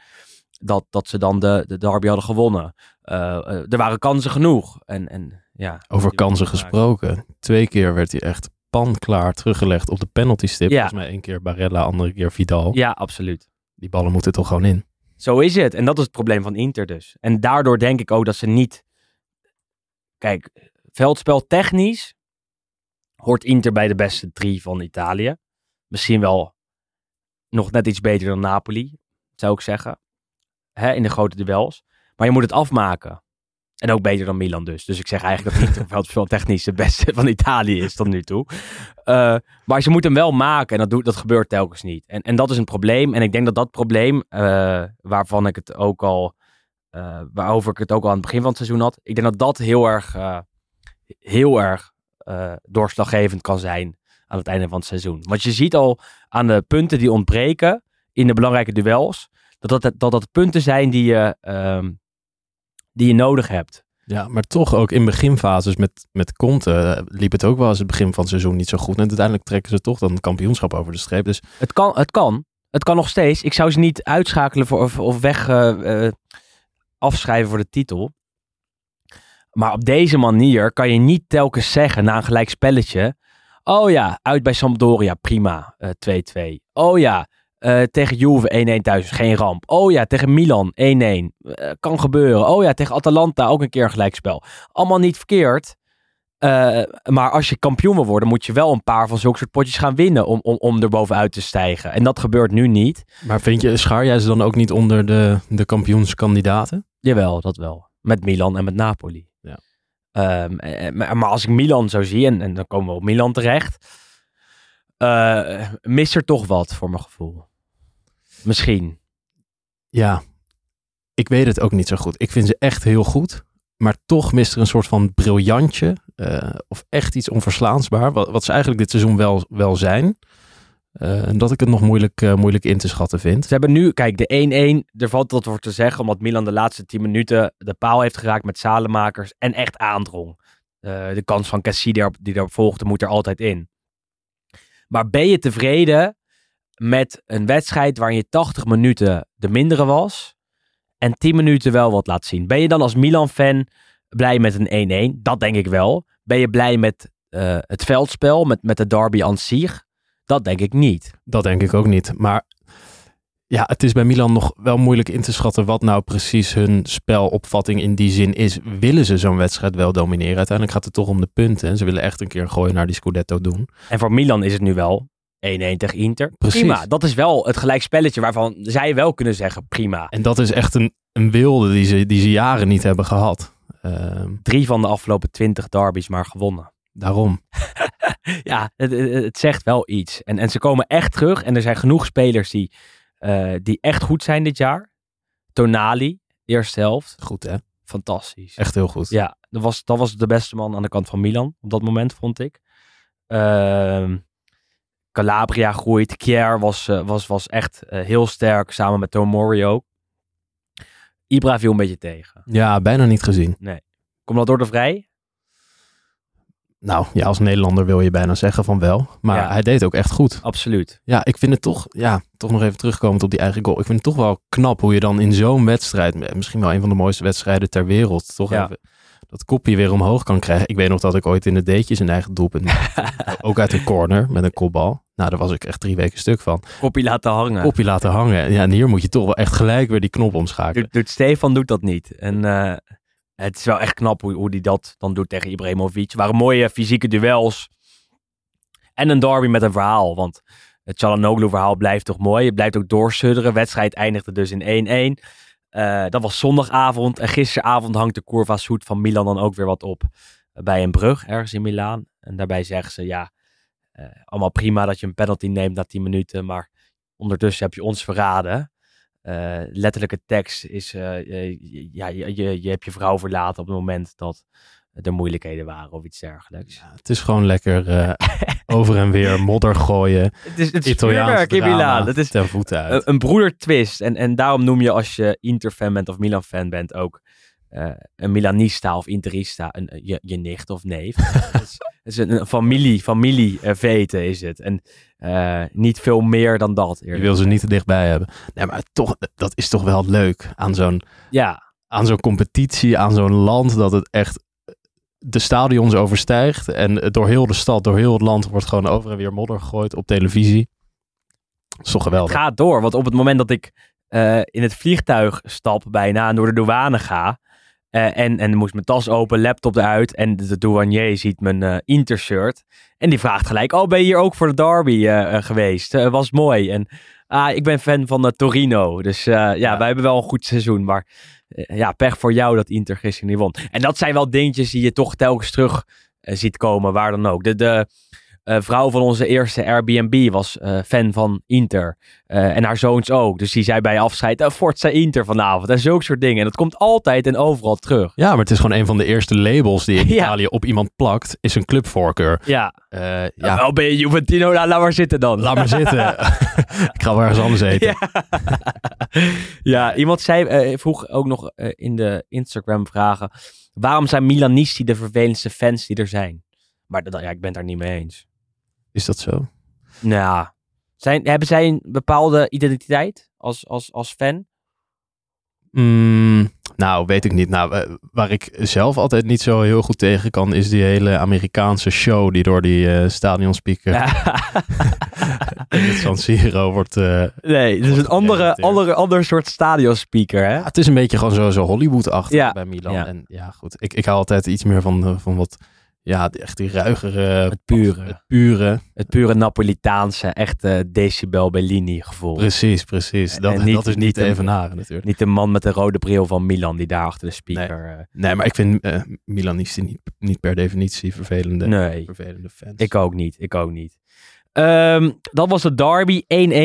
dat, dat ze dan de, de derby hadden gewonnen. Eh, eh, er waren kansen genoeg. En, en, ja, Over kansen gesproken. Twee keer werd hij echt panklaar teruggelegd op de penalty stip. Ja. Volgens mij één keer Barella, andere keer Vidal. Ja, absoluut. Die ballen moeten toch gewoon in. Zo is het. En dat is het probleem van Inter dus. En daardoor denk ik ook dat ze niet... Kijk, veldspel technisch hoort Inter bij de beste drie van Italië. Misschien wel nog net iets beter dan Napoli, zou ik zeggen. Hè, in de grote duels. Maar je moet het afmaken. En ook beter dan Milan dus. Dus ik zeg eigenlijk dat Inter veldspel technisch de beste van Italië is tot nu toe. Eh, maar ze moeten hem wel maken en dat, doet, dat gebeurt telkens niet. En, en dat is een probleem. En ik denk dat dat probleem, eh, waarvan ik het ook al, eh, waarover ik het ook al aan het begin van het seizoen had, ik denk dat dat heel erg, heel erg doorslaggevend kan zijn aan het einde van het seizoen. Want je ziet al aan de punten die ontbreken in de belangrijke duels, dat dat, dat, dat punten zijn die je, ehm, die je nodig hebt. Ja, maar toch ook in beginfases met, met Conte eh, liep het ook wel eens het begin van het seizoen niet zo goed. En uiteindelijk trekken ze toch dan het kampioenschap over de streep. Dus Het kan, het kan. Het kan nog steeds. Ik zou ze niet uitschakelen voor, of, of weg eh, eh, afschrijven voor de titel. Maar op deze manier kan je niet telkens zeggen na een gelijk spelletje. Oh ja, uit bij Sampdoria, prima, eh, 2-2. Oh ja, eh, tegen Juve 1-1 thuis, geen ramp. Oh ja, tegen Milan 1-1, eh, kan gebeuren. Oh ja, tegen Atalanta ook een keer een gelijkspel. Allemaal niet verkeerd. Eh, maar als je kampioen wil worden, moet je wel een paar van zulke soort potjes gaan winnen om, om, om er bovenuit te stijgen. En dat gebeurt nu niet. Maar vind je, schaar jij ze dan ook niet onder de, de kampioenskandidaten? Jawel, dat wel. Met Milan en met Napoli. Ja. Ehm, eh, maar, maar als ik Milan zo zie, en, en dan komen we op Milan terecht, eh mist er toch wat voor mijn gevoel. Misschien. Ja, ik weet het ook niet zo goed. Ik vind ze echt heel goed. Maar toch mist er een soort van briljantje. eh, of echt iets onverslaansbaar. Wat, wat ze eigenlijk dit seizoen wel, wel zijn. Eh, en dat ik het nog moeilijk, eh, moeilijk in te schatten vind. Ze hebben nu, kijk, de 1-1, er valt wat voor te zeggen, omdat Milan de laatste 10 minuten de paal heeft geraakt met Salemakers en echt aandrong. Eh, de kans van Cassie die daar volgde, moet er altijd in. Maar ben je tevreden met een wedstrijd waarin je 80 minuten de mindere was en 10 minuten wel wat laat zien? Ben je dan als Milan-fan blij met een 1-1? Dat denk ik wel. Ben je blij met eh, het veldspel, met, met de derby aan zich? Dat denk ik niet. Dat denk ik ook niet. Maar ja, het is bij Milan nog wel moeilijk in te schatten wat nou precies hun spelopvatting in die zin is. Willen ze zo'n wedstrijd wel domineren? Uiteindelijk gaat het toch om de punten. En ze willen echt een keer een gooi naar die Scudetto doen. En voor Milan is het nu wel 1-1 tegen Inter. Precies. Prima. Dat is wel het gelijkspelletje waarvan zij wel kunnen zeggen prima. En dat is echt een, een wilde die ze, die ze jaren niet hebben gehad. Ehm, Drie van de afgelopen 20 derbies maar gewonnen. daarom. ja, het, het, het zegt wel iets. En, en ze komen echt terug. En er zijn genoeg spelers die, eh, die echt goed zijn dit jaar. Tonali, eerste helft. Goed hè? Fantastisch. Echt heel goed. Ja, dat was, dat was de beste man aan de kant van Milan op dat moment, vond ik. Ehm, Calabria groeit. Kier was, eh, was, was echt eh, heel sterk, samen met Tomori ook. Ibra viel een beetje tegen. Ja, bijna niet gezien. Komt dat door de vrij? Nou, ja, als Nederlander wil je bijna zeggen van wel. Maar Ja. hij deed ook echt goed. Absoluut. Ja, ik vind het toch, ja, toch nog even terugkomend op die eigen goal. Ik vind het toch wel knap hoe je dan in zo'n wedstrijd, misschien wel een van de mooiste wedstrijden ter wereld, toch Ja. even dat kopje weer omhoog kan krijgen. Ik weet nog dat ik ooit in de deetjes een eigen doelpunt maakte. ook uit een corner met een kopbal. Nou, daar was ik echt drie weken stuk van. Kopje laten hangen. Kopje laten hangen. Ja, en hier moet je toch wel echt gelijk weer die knop omschakelen. Doet, doet Stefan doet dat niet. En eh, het is wel echt knap hoe, hoe hij dat dan doet tegen Ibrahimovic. Het waren mooie fysieke duels. En een derby met een verhaal. Want het Chalanoglu verhaal blijft toch mooi. Het blijft ook doorsudderen. Wedstrijd eindigde dus in 1-1. Eh, dat was zondagavond. En gisteravond hangt de Curva Soet van Milan dan ook weer wat op. bij een brug ergens in Milaan. En daarbij zeggen ze, ja, eh, allemaal prima dat je een penalty neemt na 10 minuten. Maar ondertussen heb je ons verraden. Eh, letterlijke tekst is, eh, eh, ja, je, je, je hebt je vrouw verlaten op het moment dat er moeilijkheden waren of iets dergelijks. Het is gewoon lekker eh, over en weer modder gooien. Het is het is Italiaans Milaan. Het is ten voeten uit. een, een broedertwist. En, en daarom noem je als je Inter-fan bent of Milan-fan bent ook een Milanista of Interista, een, je, je nicht of neef. is, is een, familie, familie eh, veten is het. En eh, niet veel meer dan dat. Je wil ze niet te dichtbij hebben. Nee, maar toch, dat is toch wel leuk aan zo'n Ja, aan zo'n competitie, aan zo'n land, dat het echt de stadions overstijgt. En door heel de stad, door heel het land wordt gewoon over en weer modder gegooid op televisie. Dat is toch geweldig. Het gaat door, want op het moment dat ik eh, in het vliegtuig stap bijna en door de douane ga. Eh, en, en moest mijn tas open, laptop eruit. En de, douanier ziet mijn eh Inter-shirt. En die vraagt gelijk: Oh, ben je hier ook voor de derby eh, geweest? Was mooi. En ah, ik ben fan van Torino. Dus ja, Ja. wij hebben wel een goed seizoen. Maar ja, pech voor jou dat Inter gisteren niet won. En dat zijn wel dingetjes die je toch telkens terug ziet komen, waar dan ook. De, de eh, vrouw van onze eerste Airbnb was eh, fan van Inter. Eh, en haar zoons ook. Dus die zei bij afscheid, uh, Forza Inter vanavond. En zulke soort dingen. En dat komt altijd en overal terug. Ja, maar het is gewoon een van de eerste labels die in Ja. Italië op iemand plakt, is een clubvoorkeur. Ja, ja. ben je Juventino, nou, laat maar zitten dan. laat maar zitten. ik ga wel ergens anders eten. Ja. ja, iemand zei, vroeg ook nog in de Instagram vragen. Waarom zijn Milanisti de vervelendste fans die er zijn? Maar dat, ja, ik ben het daar niet mee eens. Is dat zo? Nou, zijn, hebben zij een bepaalde identiteit als, als, als fan? Mm, nou, weet ik niet. Nou, eh, waar ik zelf altijd niet zo heel goed tegen kan, is die hele Amerikaanse show die door die eh stadionspeaker in het San Siro wordt... eh, nee, het is een andere, andere, ander soort stadionspeaker, hè? Ja, het is een beetje gewoon zo, zo Hollywood-achtig Ja, bij Milan. ja. En ja, goed. Ik, ik hou altijd iets meer van, van wat, ja, echt die ruigere... Het pure. Het pure. Het pure Napolitaanse, echte Decibel Bellini gevoel. Precies, precies. Dat, niet- dat is niet een- evenaren natuurlijk. Niet de man met de rode bril van Milan die daar achter de speaker... eh, Nee, maar ik vind eh Milanisti niet, niet per definitie vervelende, nee. vervelende fans. Ik ook niet, ik ook niet. Ehm, dat was de derby,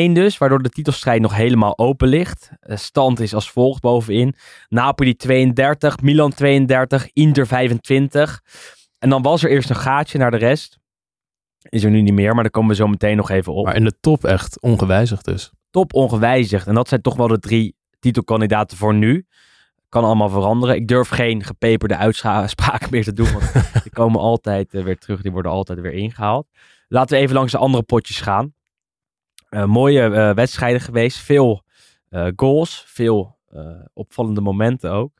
1-1 dus, waardoor de titelstrijd nog helemaal open ligt. De stand is als volgt bovenin. Napoli 32, Milan 32, Inter 25. En dan was er eerst een gaatje naar de rest. Is er nu niet meer, maar daar komen we zo meteen nog even op. Maar in de top echt ongewijzigd dus. Top ongewijzigd. En dat zijn toch wel de drie titelkandidaten voor nu. Kan allemaal veranderen. Ik durf geen gepeperde uitspraken meer te doen, want die komen altijd eh, weer terug. Die worden altijd weer ingehaald. Laten we even langs de andere potjes gaan. Eh, mooie eh, wedstrijden geweest. Veel goals. Veel opvallende momenten ook.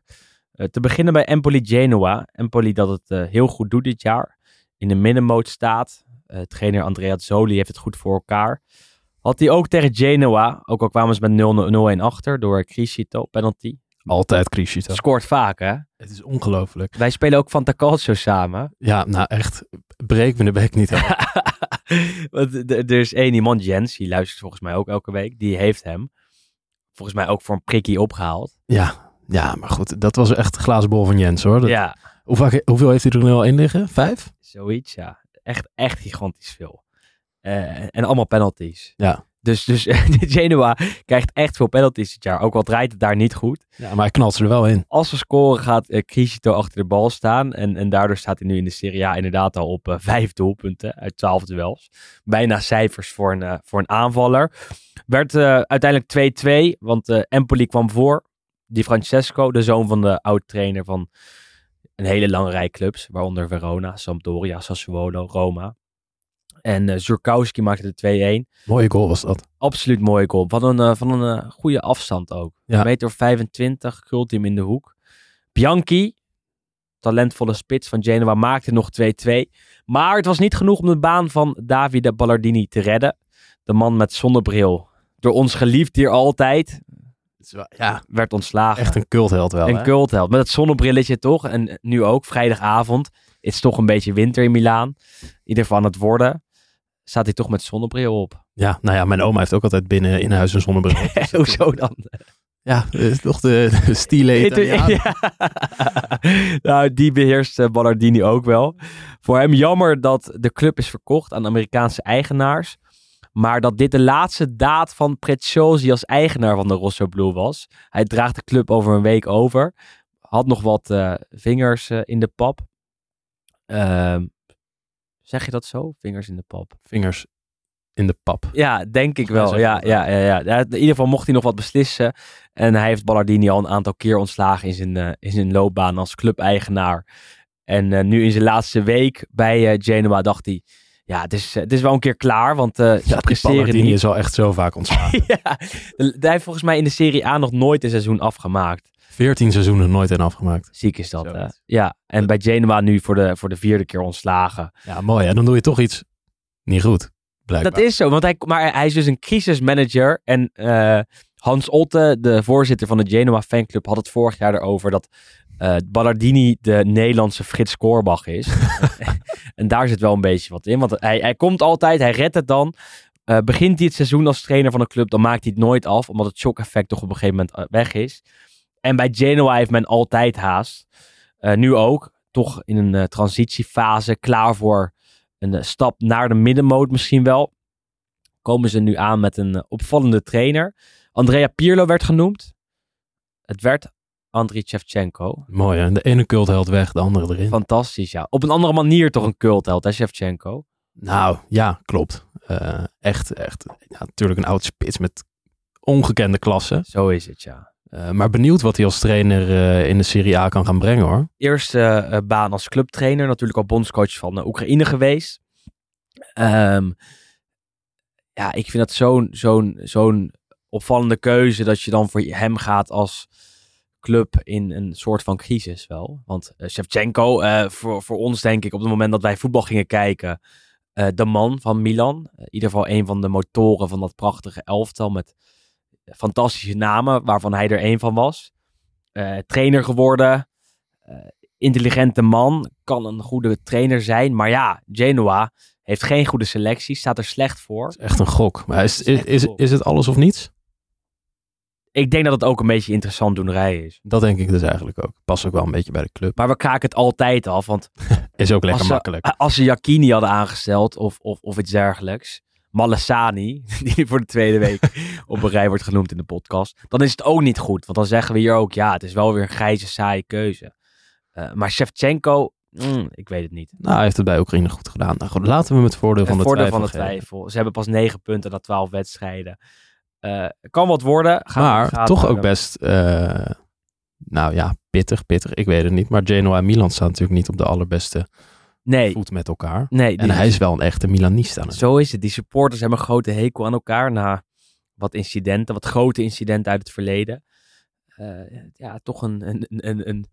Eh, te beginnen bij Empoli Genoa. Empoli dat het eh, heel goed doet dit jaar. In de middenmoot staat. Eh trainer Andrea Zoli heeft het goed voor elkaar. Had hij ook tegen Genoa. Ook al kwamen ze met 0-1 achter door Criscito penalty. Altijd Criscito. Scoort vaak hè. Het is ongelooflijk. Wij spelen ook van Calcio samen. Ja, nou echt, breek me de bek niet. Want er is één iemand, Jens, die luistert volgens mij ook elke week. Die heeft hem volgens mij ook voor een prikkie opgehaald. ja, ja, maar goed, dat was echt een glazen bol van Jens hoor. Dat- Ja, hoe vaak, hoeveel heeft hij er nu al in liggen? Vijf? zoiets ja. Echt, echt gigantisch veel. Eh, en allemaal penalties. Ja. Dus, dus Genoa krijgt echt veel penalties dit jaar. Ook al draait het daar niet goed. ja, maar hij knalt ze er wel in. Als we scoren gaat uh, Crisito achter de bal staan. En, en daardoor staat hij nu in de Serie A inderdaad al op eh, vijf doelpunten uit twaalf duels. Bijna cijfers voor een, eh, voor een aanvaller. Werd eh, uiteindelijk 2-2, want eh, Empoli kwam voor. Di Francesco, de zoon van de oud-trainer van een hele lange rij clubs. Waaronder Verona, Sampdoria, Sassuolo, Roma. En eh Zurkowski maakte de 2-1 Mooie goal was dat. absoluut mooie goal. Van een, eh, van een eh, goede afstand ook. Ja. Een meter of 25, krult hem in de hoek. Bianchi, talentvolle spits van Genoa, maakte nog 2-2. Maar het was niet genoeg om de baan van Davide Ballardini te redden. De man met zonnebril, door ons geliefd hier altijd, Ja, werd ontslagen. echt een cultheld wel. een hè? cultheld. Met het zonnebrilletje toch. En nu ook, vrijdagavond. Het is toch een beetje winter in Milaan. In ieder geval aan het worden. Staat hij toch met zonnebril op. Ja, nou ja, mijn oma heeft ook altijd binnen in huis een zonnebril. op. Dus dat- Hoezo dan? Ja, dat is toch de, de stile Italiaan. Ja. nou, die beheerst eh, Ballardini ook wel. Voor hem jammer dat de club is verkocht aan Amerikaanse eigenaars. Maar dat dit de laatste daad van Preziosi als eigenaar van de Rosso Blue was. Hij draagt de club over een week over. Had nog wat eh, vingers eh, in de pap. Ehm, zeg je dat zo? Vingers in de pap. Vingers in de pap. Ja, denk ik wel. Ja, ja, ja, ja. Ja, In ieder geval mocht hij nog wat beslissen. En hij heeft Ballardini al een aantal keer ontslagen in zijn, eh, in zijn loopbaan als clubeigenaar. En nu in zijn laatste week bij Genoa dacht hij... Ja, het is, eh, het is wel een keer klaar, want eh ze Ja, presteren niet. is al echt zo vaak ontslagen. ja, hij heeft volgens mij in de Serie A nog nooit een seizoen afgemaakt. 14 seizoenen nooit een afgemaakt. Ziek is dat, hè? Ja, en bij Genoa nu voor de, voor de vierde keer ontslagen. Ja, mooi. hè? Dan doe je toch iets niet goed. Blijkbaar. Dat is zo, want hij, maar hij is dus een crisismanager. En eh, Hans Otte, de voorzitter van de Genoa fanclub, had het vorig jaar erover dat eh Ballardini de Nederlandse Frits Korbach is. en daar zit wel een beetje wat in, want hij, hij komt altijd, hij redt het dan. Eh, begint hij het seizoen als trainer van een club, dan maakt hij het nooit af, omdat het shock-effect toch op een gegeven moment eh, weg is. En bij Genoa heeft men altijd haast. Eh, nu ook, toch in een eh, transitiefase, klaar voor een stap naar de middenmoot misschien wel. Komen ze nu aan met een opvallende trainer. Andrea Pirlo werd genoemd. Het werd Andriy Shevchenko. Mooi, hè? De ene cultheld weg, de andere erin. Fantastisch, ja. Op een andere manier toch een cultheld, hè, Shevchenko? Nou, ja, klopt. Eh, echt, echt. Ja, natuurlijk een oud spits met ongekende klasse. Zo is het, ja. Eh, maar benieuwd wat hij als trainer eh, in de Serie A kan gaan brengen, hoor. Eerste baan als clubtrainer. Natuurlijk al bondscoach van Oekraïne geweest. Ehm, ja, ik vind dat zo'n zo'n zo'n opvallende keuze dat je dan voor hem gaat als club in een soort van crisis wel. Want eh, Shevchenko, eh, voor, voor ons denk ik op het moment dat wij voetbal gingen kijken, eh, de man van Milan. In ieder geval een van de motoren van dat prachtige elftal met fantastische namen, waarvan hij er één van was. Trainer geworden, intelligente man, kan een goede trainer zijn. Maar ja, Genoa heeft geen goede selectie, staat er slecht voor. Echt een gok. Maar is, is is, een is het alles of niets? Ik denk dat het ook een beetje interessant doenerij is. Dat denk ik dus eigenlijk ook. Past ook wel een beetje bij de club. Maar we kraken het altijd af, want Is ook lekker als ze, makkelijk. als ze Jacchini hadden aangesteld of, of, of iets dergelijks, Malesani, die voor de tweede week op een rij wordt genoemd in de podcast, dan is het ook niet goed. Want dan zeggen we hier ook, ja, het is wel weer een grijze, saaie keuze. Eh, maar Shevchenko, mm, ik weet het niet. Nou, hij heeft het bij Oekraïne goed gedaan. Nou goed, laten we hem het voordeel van Het de voordeel van de twijfel. Ze hebben pas negen punten na twaalf wedstrijden. Eh, kan wat worden. Gaan Maar toch ook houden. best, eh, nou ja, pittig, pittig. Ik weet het niet. Maar Genoa en Milan staan natuurlijk niet op de allerbeste Nee, voet met elkaar. nee En hij is wel een echte Milanista. natuurlijk. Zo is het. Die supporters hebben een grote hekel aan elkaar na wat incidenten, wat grote incidenten uit het verleden. Eh, ja, toch een, een, een, een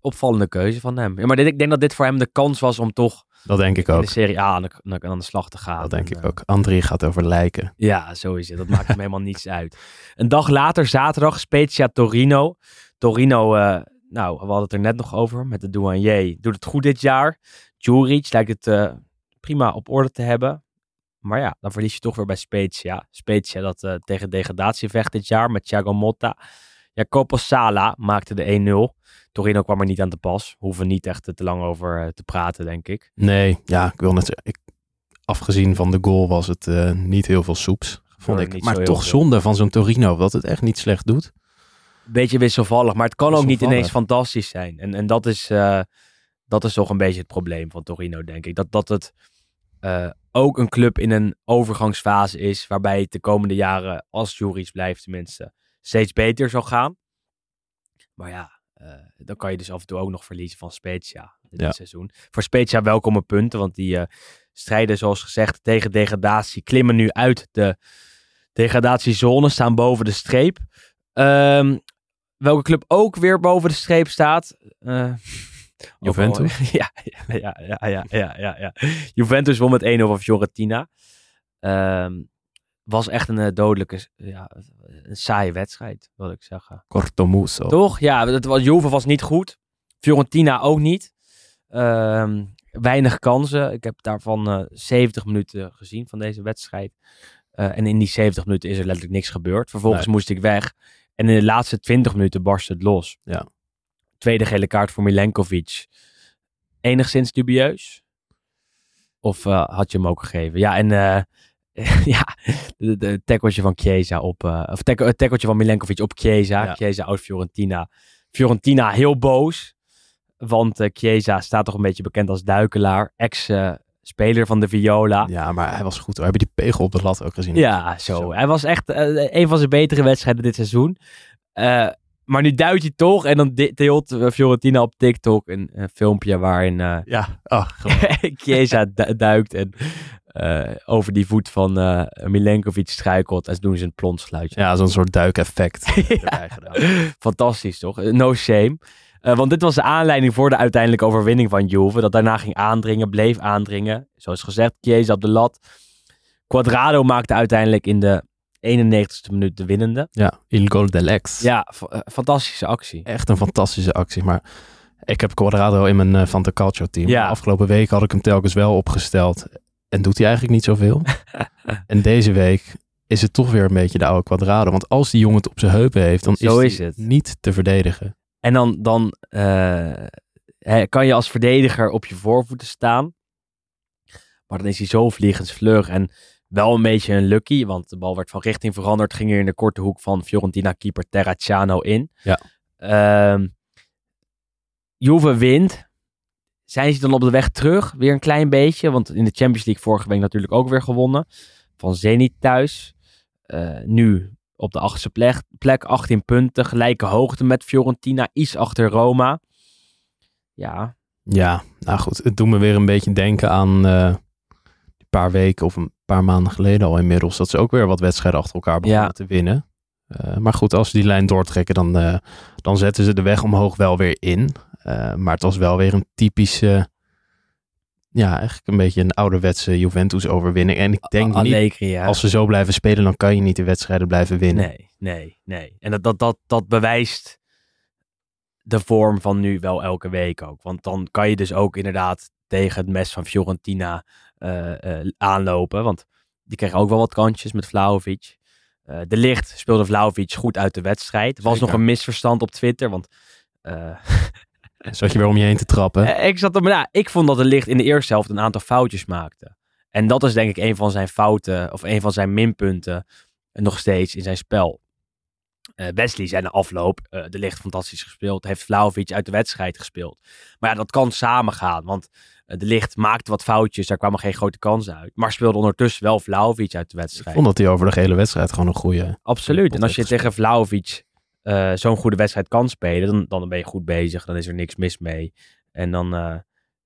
opvallende keuze van hem. Ja, maar dit, ik denk dat dit voor hem de kans was om toch Dat denk ik in ook. de Serie A aan de, aan de- slag te gaan. Dat denk En, ik eh, ook. André gaat over lijken. Ja, zo is het. Dat maakt hem helemaal niets uit. Een dag later, zaterdag, Spezia Torino. Torino, eh, nou, we hadden het er net nog over met de douanier. Doet het goed dit jaar. Juric lijkt het eh, prima op orde te hebben. Maar ja, dan verlies je toch weer bij Spezia. Spezia dat tegen degradatie vecht dit jaar met Thiago Motta. Ja, Sala maakte de 1-0. Torino kwam er niet aan te pas. Hoeven niet echt te lang over eh, te praten, denk ik. Nee, ja, ik wil net zeggen, ik, afgezien van de goal was het eh, niet heel veel soeps, vond ik. Maar toch zonde van zo'n Torino, dat het echt niet slecht doet. Beetje wisselvallig, maar het kan ook niet ineens fantastisch zijn. En, en dat, is, eh, dat is toch een beetje het probleem van Torino, denk ik. Dat, dat het ook een club in een overgangsfase is, waarbij het de komende jaren, als Juris blijft tenminste, steeds beter zal gaan. Maar ja, dan kan je dus af en toe ook nog verliezen van Spezia dit Ja. seizoen. Voor Spezia welkome punten, want die eh, strijden zoals gezegd tegen degradatie, klimmen nu uit de degradatiezone, staan boven de streep. Ehm, welke club ook weer boven de streep staat? Eh, Juventus? ja, ja, ja, ja, ja, ja, ja, ja. Juventus won met 1-0 van Fiorentina. Ehm, was echt een eh, dodelijke, ja, een saaie wedstrijd, wil ik zeggen. Cortomuso. Toch? Ja, het was, Juve was niet goed. Fiorentina ook niet. Ehm, weinig kansen. Ik heb daarvan eh 70 minuten gezien van deze wedstrijd. Eh, en in die 70 minuten is er letterlijk niks gebeurd. Vervolgens Nee. moest ik weg. En in de laatste 20 minuten barstte het los. Ja. Tweede gele kaart voor Milenkovic. Enigszins dubieus? Of eh, had je hem ook gegeven? Ja, en eh, ja, de, tackeltje van Chiesa op... eh, of het tackeltje van Milenkovic op Chiesa. Ja. Chiesa oud Fiorentina. Fiorentina heel boos. Want eh, Chiesa staat toch een beetje bekend als duikelaar. Ex-speler van de Viola. Ja, maar hij was goed. Heb je die pegel op de lat ook gezien? Ja, zo. Zo. Hij was echt eh, een van zijn betere wedstrijden dit seizoen. Maar nu duikt hij toch. En dan deelt Fiorentina op TikTok een, een filmpje waarin Ja, oh. Chiesa du- duikt en eh, over die voet van eh Milenkovic struikelt. En ze doen ze een plonsgeluidje. ja zo'n soort duikeffect gedaan. Fantastisch toch? No shame. Eh, want dit was de aanleiding voor de uiteindelijke overwinning van Juve. Dat daarna ging aandringen, bleef aandringen. Zoals gezegd, Chiesa op de lat. Quadrado maakte uiteindelijk in de 91ste minuut de winnende. Ja, Il Gol dell'Ex. Ja, fa- eh, fantastische actie. Echt een fantastische actie. Maar ik heb Quadrado in mijn uh, Fanta Calcio team. Ja. Afgelopen week had ik hem telkens wel opgesteld. En doet hij eigenlijk niet zoveel. en deze week is het toch weer een beetje de oude Quadrado. Want als die jongen het op zijn heupen heeft, dan Zo is, is hij het. niet te verdedigen. En dan, dan eh, kan je als verdediger op je voorvoeten staan. Maar dan is hij zo vliegensvlug en wel een beetje een lucky. Want de bal werd van richting veranderd. Ging hier in de korte hoek van Fiorentina keeper Terracciano in. Ja. Ehm, Juve wint. Zijn ze dan op de weg terug? Weer een klein beetje. Want in de Champions League vorige week natuurlijk ook weer gewonnen. Van Zenit thuis. Eh, nu op de achtste plek, plek 18 punten. Gelijke hoogte met Fiorentina. Iets achter Roma. Ja, Ja, nou goed. Het doet me weer een beetje denken aan eh, een paar weken of een paar maanden geleden al inmiddels. Dat ze ook weer wat wedstrijden achter elkaar begonnen Ja. te winnen. Eh, maar goed, als ze die lijn doortrekken, dan, eh, dan zetten ze de weg omhoog wel weer in. Eh, maar het was wel weer een typische, ja, eigenlijk een beetje een ouderwetse Juventus-overwinning. En ik denk niet, ja. als ze zo blijven spelen, dan kan je niet de wedstrijden blijven winnen. Nee, nee, nee. En dat, dat, dat, dat bewijst de vorm van nu wel elke week ook. Want dan kan je dus ook inderdaad tegen het mes van Fiorentina eh, eh, aanlopen. Want die kregen ook wel wat kantjes met Vlaovic. De licht speelde Vlaovic goed uit de wedstrijd. Er was Zeker. nog een misverstand op Twitter, want... eh, Zat je weer om je heen te trappen. Eh, Ik, zat maar ja, ik vond dat de licht in de eerste helft een aantal foutjes maakte. En dat is denk ik een van zijn fouten, of een van zijn minpunten, eh, nog steeds in zijn spel. Eh, Wesley zei na afloop, de licht fantastisch gespeeld, heeft Vlaovic uit de wedstrijd gespeeld. Maar ja, dat kan samengaan, want eh, de licht maakte wat foutjes, daar kwamen geen grote kansen uit. Maar speelde ondertussen wel Vlaovic uit de Ik wedstrijd. vond dat hij over de hele wedstrijd gewoon een goede... Absoluut. En als je tegen Vlaovic eh, zo'n goede wedstrijd kan spelen, dan, dan ben je goed bezig. Dan is er niks mis mee. En dan, eh,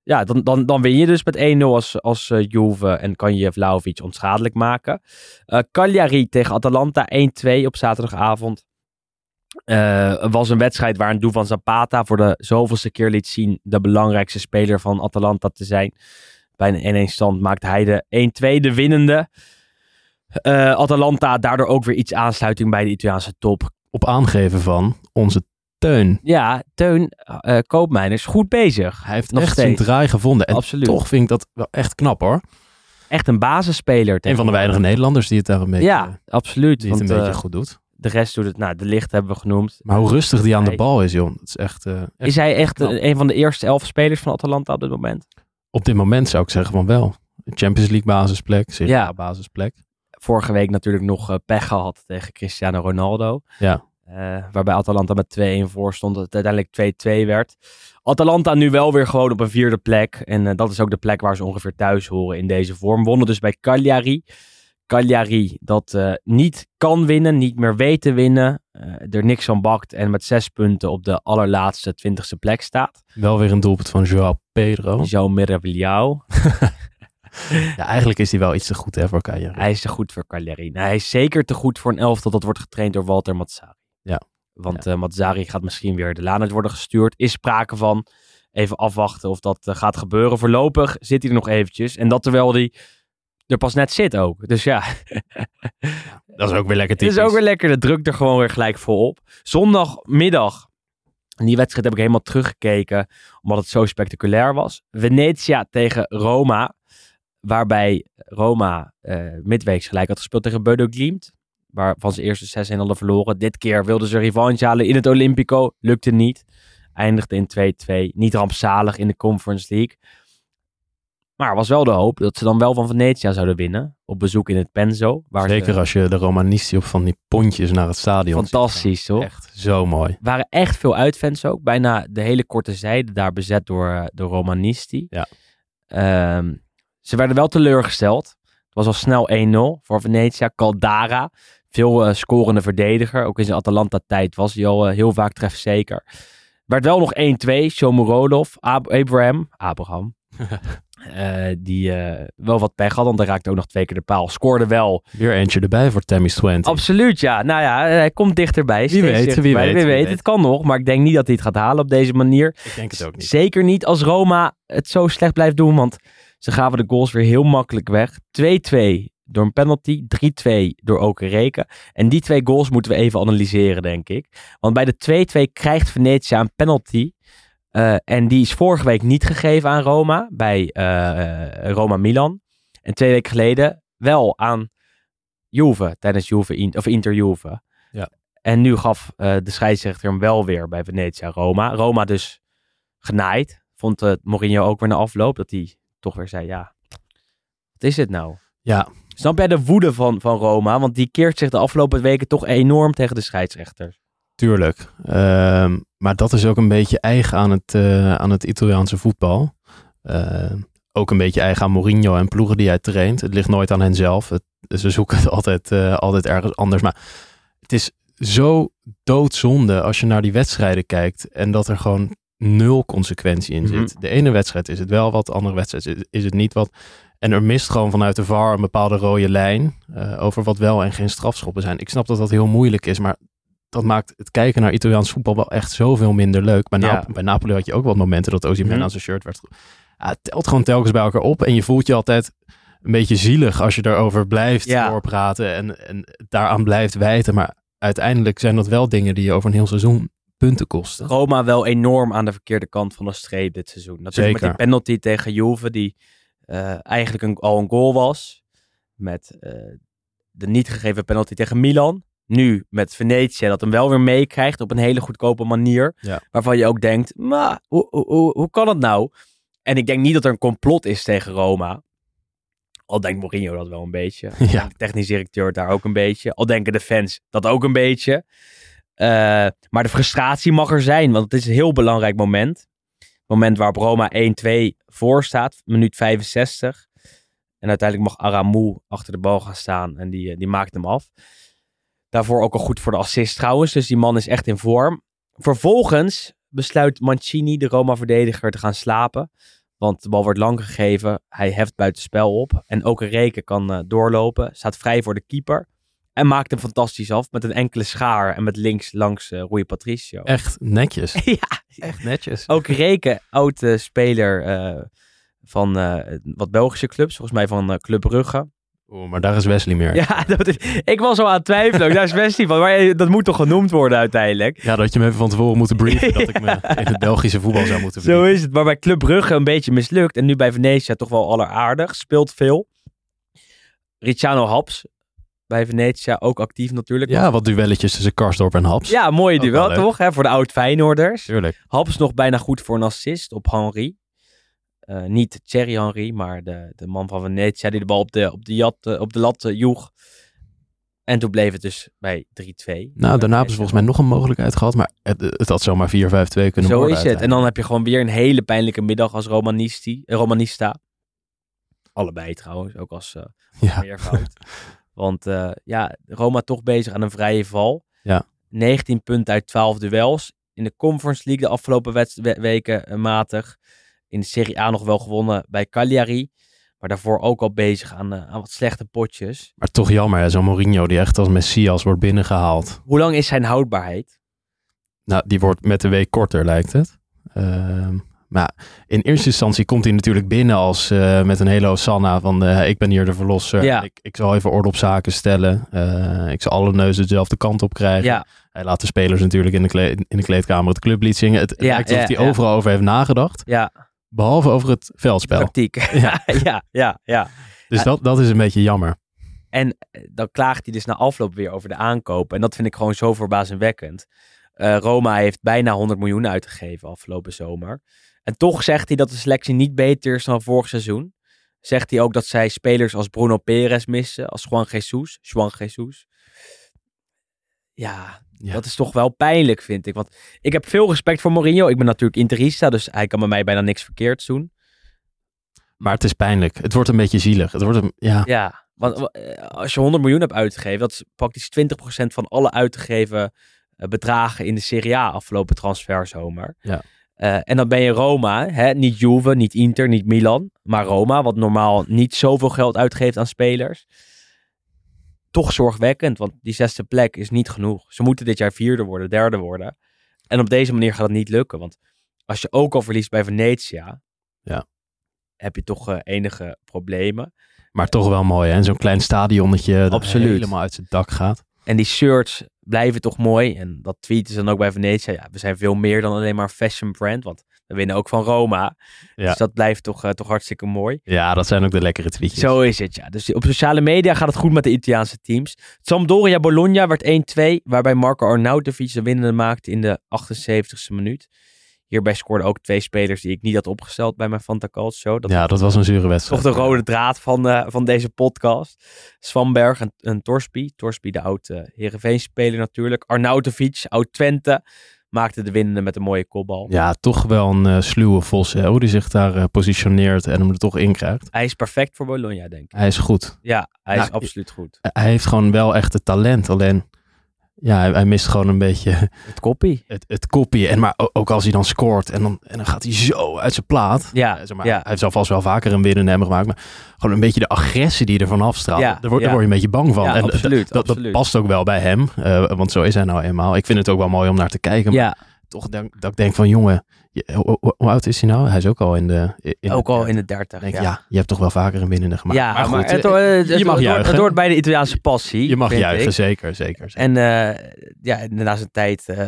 ja, dan, dan, dan win je dus met 1-0 als, als eh, Juve en kan je Vlaovic onschadelijk maken. Cagliari tegen Atalanta 1-2 op zaterdagavond. Was een wedstrijd waar een van Zapata voor de zoveelste keer liet zien de belangrijkste speler van Atalanta te zijn. Bij een 1-1 stand maakte hij de 1-2 de winnende. Eh, Atalanta daardoor ook weer iets aansluiting bij de Italiaanse top. Op aangeven van onze Teun. Ja, Teun eh Koopmeiners goed bezig. Hij heeft Nog echt zijn steeds. draai gevonden. En Absoluut. toch vind ik dat wel echt knap hoor. Echt een basisspeler. Een van de weinige Nederlanders die het daar een beetje, Ja, absoluut. die het Want, een beetje eh, goed doet. De rest doet het, nou, de licht hebben we genoemd. Maar hoe rustig die aan de bal is, joh. Dat is echt, eh, echt- Is hij echt knap. een, van de eerste elf spelers van Atalanta op dit moment? Op dit moment zou ik zeggen van wel. Champions League basisplek, Serie Ja. Basisplek. Vorige week natuurlijk nog eh, pech gehad tegen Cristiano Ronaldo. Ja. Eh, waarbij Atalanta met 2-1 voor stond. Dat het uiteindelijk 2-2 werd. Atalanta nu wel weer gewoon op een vierde plek. En eh, dat is ook de plek waar ze ongeveer thuis horen in deze vorm. Wonnen dus bij Cagliari. Cagliari dat niet kan winnen, niet meer weet te winnen. er niks van bakt en met zes punten op de allerlaatste twintigste plek staat. Wel weer een doelpunt van Joao Pedro. João Mirabilhão. Ja, eigenlijk is hij wel iets te goed hè, voor Cagliari. Hij is te goed voor Cagliari. Nou, hij is zeker te goed voor een elftal dat wordt getraind door Walter Mazzari. Ja. Want eh Mazzari gaat misschien weer de laan uit worden gestuurd. Is sprake van. Even afwachten of dat eh, gaat gebeuren. Voorlopig zit hij er nog eventjes. En dat terwijl hij er pas net zit ook. Dus ja, Dat is ook weer lekker het is typisch. ook weer lekker. De druk er gewoon weer gelijk voor op. Zondagmiddag. En die wedstrijd heb ik helemaal teruggekeken. Omdat het zo spectaculair was. Venetia tegen Roma. Waarbij Roma eh midweeks gelijk had gespeeld tegen Bodo Glimt. Waarvan ze eerst de 6-1 hadden verloren. Dit keer wilden ze revanche halen in het Olympico. Lukte niet. Eindigde in 2-2. Niet rampzalig in de Conference League. Maar er was wel de hoop dat ze dan wel van Venetia zouden winnen. Op bezoek in het Penzo. Waar ze- Zeker als je de Romanisti op van die pontjes naar het stadion Fantastisch, toch? Echt zo mooi. waren echt veel uitfans ook. Bijna de hele korte zijde daar bezet door eh, de Romanisti. Ja. Ehm, ze werden wel teleurgesteld. Het was al snel 1-0 voor Venetia. Caldara, veel eh, scorende verdediger. Ook in zijn Atalanta-tijd was hij al eh, heel vaak trefzeker. Werd wel nog 1-2. Shomurodov, Ab Abraham, Abraham. Eh, die wel wat pech had, want hij raakte ook nog twee keer de paal. Scoorde wel. Weer eentje erbij voor Tammy's 20. Absoluut, ja. Nou ja, hij komt dichterbij. steeds weet, wie weet, Wie wie weet, weet. het kan nog. Maar ik denk niet dat hij het gaat halen op deze manier. Ik denk het ook niet. Zeker niet als Roma het zo slecht blijft doen, want ze gaven de goals weer heel makkelijk weg. 2-2 door een penalty, 3-2 door Okereke. En die twee goals moeten we even analyseren, denk ik. Want bij de 2-2 krijgt Venetia een penalty. eh, en die is vorige week niet gegeven aan Roma, bij eh, Roma-Milan. En twee weken geleden wel aan Juve, tijdens Juve, In- of Inter-Juve. Ja. En nu gaf eh, de scheidsrechter hem wel weer bij Venetia-Roma. Roma dus genaaid. Vond Mourinho ook weer na afloop dat hij toch weer zei, ja, wat is het nou? Ja, Snap jij de woede van, van Roma? Want die keert zich de afgelopen weken toch enorm tegen de scheidsrechters. tuurlijk. Ehm, maar dat is ook een beetje eigen aan het, eh, aan het Italiaanse voetbal. Ehm, ook een beetje eigen aan Mourinho en ploegen die hij traint. Het ligt nooit aan hen zelf. Het, ze zoeken het altijd, eh, altijd ergens anders. Maar het is zo doodzonde als je naar die wedstrijden kijkt. En dat er gewoon nul consequentie in zit. Mhm. De ene wedstrijd is het wel wat, de andere wedstrijd is, is het niet wat. En er mist gewoon vanuit de VAR een bepaalde rode lijn eh, over wat wel en geen strafschoppen zijn. Ik snap dat dat heel moeilijk is, maar dat maakt het kijken naar Italiaans voetbal wel echt zoveel minder leuk. Bij, Ja. Nap- bij Napoli had je ook wat momenten dat Osimhen Mhm. aan zijn shirt werd. Ja, het telt gewoon telkens bij elkaar op en je voelt je altijd een beetje zielig als je erover blijft Ja. doorpraten en, en daaraan blijft wijten. Maar uiteindelijk zijn dat wel dingen die je over een heel seizoen punten kosten. Roma wel enorm aan de verkeerde kant van de streep dit seizoen. Natuurlijk met Zeker. die penalty tegen Juve, die eh, eigenlijk een, al een goal was. Met eh, de niet gegeven penalty tegen Milan. Nu met Venetië, dat hem wel weer meekrijgt op een hele goedkope manier. Ja. Waarvan je ook denkt, maar hoe, hoe, hoe, kan het nou? En ik denk niet dat er een complot is tegen Roma. Al denkt Mourinho dat wel een beetje. Ja. De technisch directeur daar ook een beetje. Al denken de fans dat ook een beetje. Eh, maar de frustratie mag er zijn, want het is een heel belangrijk moment. Moment waarop Roma 1-2 voor staat, minuut 65. En uiteindelijk mag Aramou achter de bal gaan staan en die, eh, die maakt hem af. Daarvoor ook al goed voor de assist trouwens, dus die man is echt in vorm. Vervolgens besluit Mancini, de Roma-verdediger, te gaan slapen. Want de bal wordt lang gegeven, hij heft buitenspel op. En ook een reken kan eh, doorlopen, staat vrij voor de keeper. En maakt hem fantastisch af met een enkele schaar en met links langs eh Rui Patricio. Echt netjes. ja, Echt netjes. ook Reken, oude speler eh, van eh, wat Belgische clubs, volgens mij van eh, Club Brugge. Oeh, maar daar is Wesley meer. Ja, dat is, ik was al aan het twijfelen. Daar is Wesley van, maar eh, dat moet toch genoemd worden uiteindelijk. Ja, dat je me even van tevoren moeten brieven dat ik me in het Belgische voetbal zou moeten Zo verdiepen. is het, maar bij Club Brugge een beetje mislukt. En nu bij Venetia toch wel alleraardig, speelt veel. Ricciano Haps, bij Venetia, ook actief natuurlijk. Ja, wat duelletjes tussen Karsdorp en Haps. Ja, mooie duel toch? Hè, voor de oud Feyenoorders. tuurlijk. Haps nog bijna goed voor een assist op Henry. Eh, niet Thierry Henry, maar de, de man van Venetia die de bal op de, op de, jat, eh, op de lat eh, joeg. En toen bleef het dus bij 3-2. Nou, daarna hebben ze volgens mij nog een mogelijkheid gehad, maar het, het had zomaar 4-5-2 kunnen Zo worden. is het. En dan heb je gewoon weer een hele pijnlijke middag als Romanisti, Romanista. Allebei trouwens, ook als eh Ja. meervoud. Want eh, ja, Roma toch bezig aan een vrije val. Ja. 19 punten uit 12 duels. In de Conference League de afgelopen we- weken eh, matig. In de Serie A nog wel gewonnen bij Cagliari. Maar daarvoor ook al bezig aan, eh, aan wat slechte potjes. Maar toch jammer, zo'n Mourinho die echt als Messias wordt binnengehaald. Hoe lang is zijn houdbaarheid? Nou, die wordt met de week korter, lijkt het. Ehm, maar in eerste instantie komt hij natuurlijk binnen als eh, met een hele hosanna van eh, ik ben hier de verlosser. Ja. Ik, ik zal even orde op zaken stellen. Eh, ik zal alle neuzen dezelfde kant op krijgen. Ja, Hij laat de spelers natuurlijk in de, in de kleedkamer het clublied zingen. Het, het Ja, lijkt alsof hij overal over heeft nagedacht. ja, Behalve over het veldspel. tactiek. ja, ja, ja, ja. Dus dat, dat is een beetje jammer. En dan klaagt hij dus na afloop weer over de aankopen. En dat vind ik gewoon zo verbazingwekkend. Roma heeft bijna 100 miljoen uitgegeven afgelopen zomer. En toch zegt hij dat de selectie niet beter is dan vorig seizoen. Zegt hij ook dat zij spelers als Bruno Perez missen, als Juan Jesus. Juan Jesus. Ja, Ja. dat is toch wel pijnlijk, vind ik. Want ik heb veel respect voor Mourinho. Ik ben natuurlijk interista, dus hij kan bij mij bijna niks verkeerds doen. Maar het is pijnlijk. Het wordt een beetje zielig. Het wordt een, ja, Ja, want eh, als je 100 miljoen hebt uitgegeven, dat is praktisch 20% van alle uitgegeven eh, bedragen in de Serie A afgelopen transferzomer. Ja. Eh, en dan ben je Roma, hè? niet Juve, niet Inter, niet Milan, maar Roma, wat normaal niet zoveel geld uitgeeft aan spelers. Toch zorgwekkend, want die zesde plek is niet genoeg. Ze moeten dit jaar vierde worden, derde worden. En op deze manier gaat het niet lukken, want als je ook al verliest bij Venetia, Ja. heb je toch eh, enige problemen. maar toch wel mooi. hè? Zo'n klein stadionnetje dat Absoluut. helemaal uit zijn dak gaat. En die shirts blijven toch mooi. En dat tweeten ze dan ook bij Venetia. Ja, we zijn veel meer dan alleen maar een fashion brand. Want we winnen ook van Roma. Ja. Dus dat blijft toch, eh, toch hartstikke mooi. Ja, dat zijn ook de lekkere tweetjes. Zo is het, ja. Dus op sociale media gaat het goed met de Italiaanse teams. Sampdoria Bologna werd 1-2. Waarbij Marco Arnautovic de winnende maakte in de 78ste minuut. Hierbij scoorden ook twee spelers die ik niet had opgesteld bij mijn Fanta Calcio. Dat ja, dat was een zure wedstrijd. toch de rode draad van, eh, van deze podcast. Svanberg en, en Torsby. Torsby, de oude Heerenveen-speler natuurlijk. Arnautovic, oud-Twente, maakte de winnende met een mooie kopbal. Ja, toch wel een eh, sluwe Vos. Hè, hoe die zich daar positioneert en hem er toch in krijgt. Hij is perfect voor Bologna, denk ik. Hij is goed. Ja, hij Nou, is absoluut goed. Hij heeft gewoon wel echt het talent. Alleen, ja, hij, hij mist gewoon een beetje Het koppie. het, het. En maar ook als hij dan scoort en dan, en dan gaat hij zo uit zijn plaat. Ja, Eh, zeg maar, ja. Hij heeft zelf vast wel vaker een winnende hebben gemaakt. Maar gewoon een beetje de agressie die er van afstraalt. Ja, daar, word, daar word je een beetje bang van. En absoluut, dat, dat past ook wel bij hem. eh, want zo is hij nou eenmaal. Ik vind het ook wel mooi om naar te kijken. Maar toch denk, dat ik denk van jongen, je- hoe, oud is hij nou? Hij is ook al in de... In ook al in de de 30. denk, ja. ja. je hebt toch wel vaker een winnende gemaakt. Ja, maar, goed, het, eh, het, je mag juichen. het hoort bij de Italiaanse passie. je mag juichen, ik. zeker, zeker. zeker. En eh, ja, na zijn tijd eh,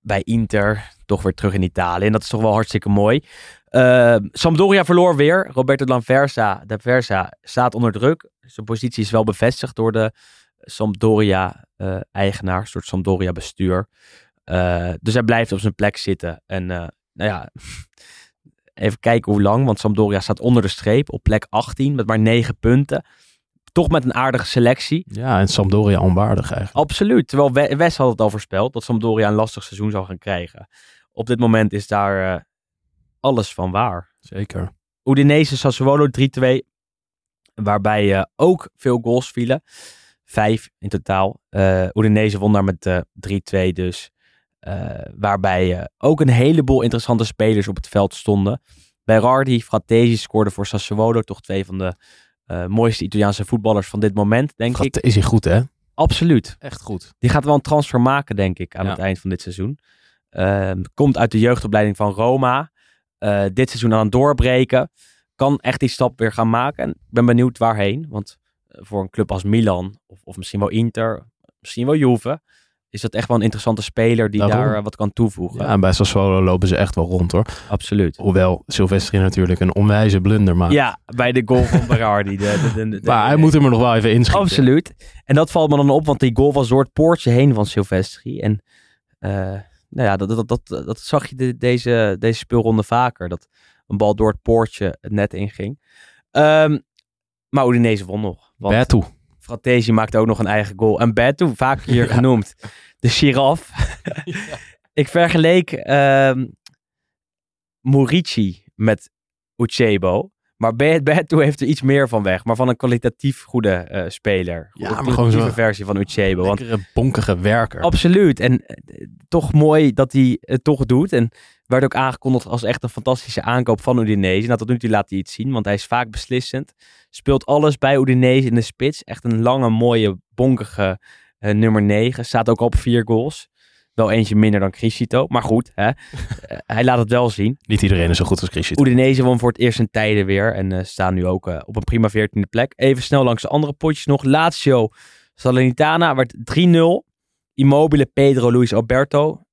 bij Inter, toch weer terug in Italië. En dat is toch wel hartstikke mooi. Eh, Sampdoria verloor weer. Roberto Lanversa, de Versa, staat onder druk. Zijn positie is wel bevestigd door de Sampdoria-eigenaar, een soort Sampdoria-bestuur. Eh, dus hij blijft op zijn plek zitten. En eh, nou ja, even kijken hoe lang. Want Sampdoria staat onder de streep op plek 18 met maar 9 punten. Toch met een aardige selectie. ja, en Sampdoria onwaardig eigenlijk. Absoluut. Terwijl We- Wes had het al voorspeld dat Sampdoria een lastig seizoen zou gaan krijgen. Op dit moment is daar eh, alles van waar. Zeker. Udinese Sassuolo 3-2. Waarbij ook veel goals vielen. Vijf in totaal. Eh Udinese won daar met eh 3-2 dus. Eh, waarbij eh, ook een heleboel interessante spelers op het veld stonden. Berardi, Fratesi scoorde voor Sassuolo. Toch twee van de eh, mooiste Italiaanse voetballers van dit moment, denk ik. Is hij goed, hè? Absoluut. Echt goed. Die gaat wel een transfer maken, denk ik, aan Ja. het eind van dit seizoen. Ehm, komt uit de jeugdopleiding van Roma. Dit seizoen aan het doorbreken. Kan echt die stap weer gaan maken. En ik ben benieuwd waarheen. Want voor een club als Milan, of, of misschien wel Inter, misschien wel Juve. Is dat echt wel een interessante speler die Daarom. daar eh, wat kan toevoegen. Ja, en bij Sassuolo lopen ze echt wel rond hoor. Absoluut. Hoewel Silvestri natuurlijk een onwijze blunder maakt. Ja, bij de goal van Berardi. De, de, maar hij moet hem er nog wel even inschieten. Absoluut. En dat valt me dan op, want die goal was door het poortje heen van Silvestri. En eh, nou ja, dat, dat, dat, dat zag je de- deze, deze speelronde vaker. Dat een bal door het poortje het net inging. Ehm maar Udinese won nog. Want Bertu. Fratesi maakte ook nog een eigen goal. En Beto, vaak hier genoemd, de giraf. Ik vergeleek ehm Murici met Uchebo. Maar Be- Beto heeft er iets meer van weg. Maar van een kwalitatief goede eh, speler. Ja, Goede maar gewoon kwalitatieve zo- versie van Uchebo. Want Lekkere bonkige werker. Absoluut. En eh, toch mooi dat hij het toch doet. En werd ook aangekondigd als echt een fantastische aankoop van Udinese. Nou, tot nu toe laat hij het zien, want hij is vaak beslissend. Speelt alles bij Udinese in de spits. Echt een lange, mooie, bonkige eh, nummer 9. Staat ook op vier goals. Wel eentje minder dan Criscito. Maar goed, hè. Eh, hij laat het wel zien. Niet iedereen is zo goed als Christian. Udinese won voor het eerst in tijden weer. En eh, staan nu ook op een prima 14e plek. Even snel langs de andere potjes nog. Lazio Salernitana werd 3-0. Immobile, Pedro, Luis Alberto.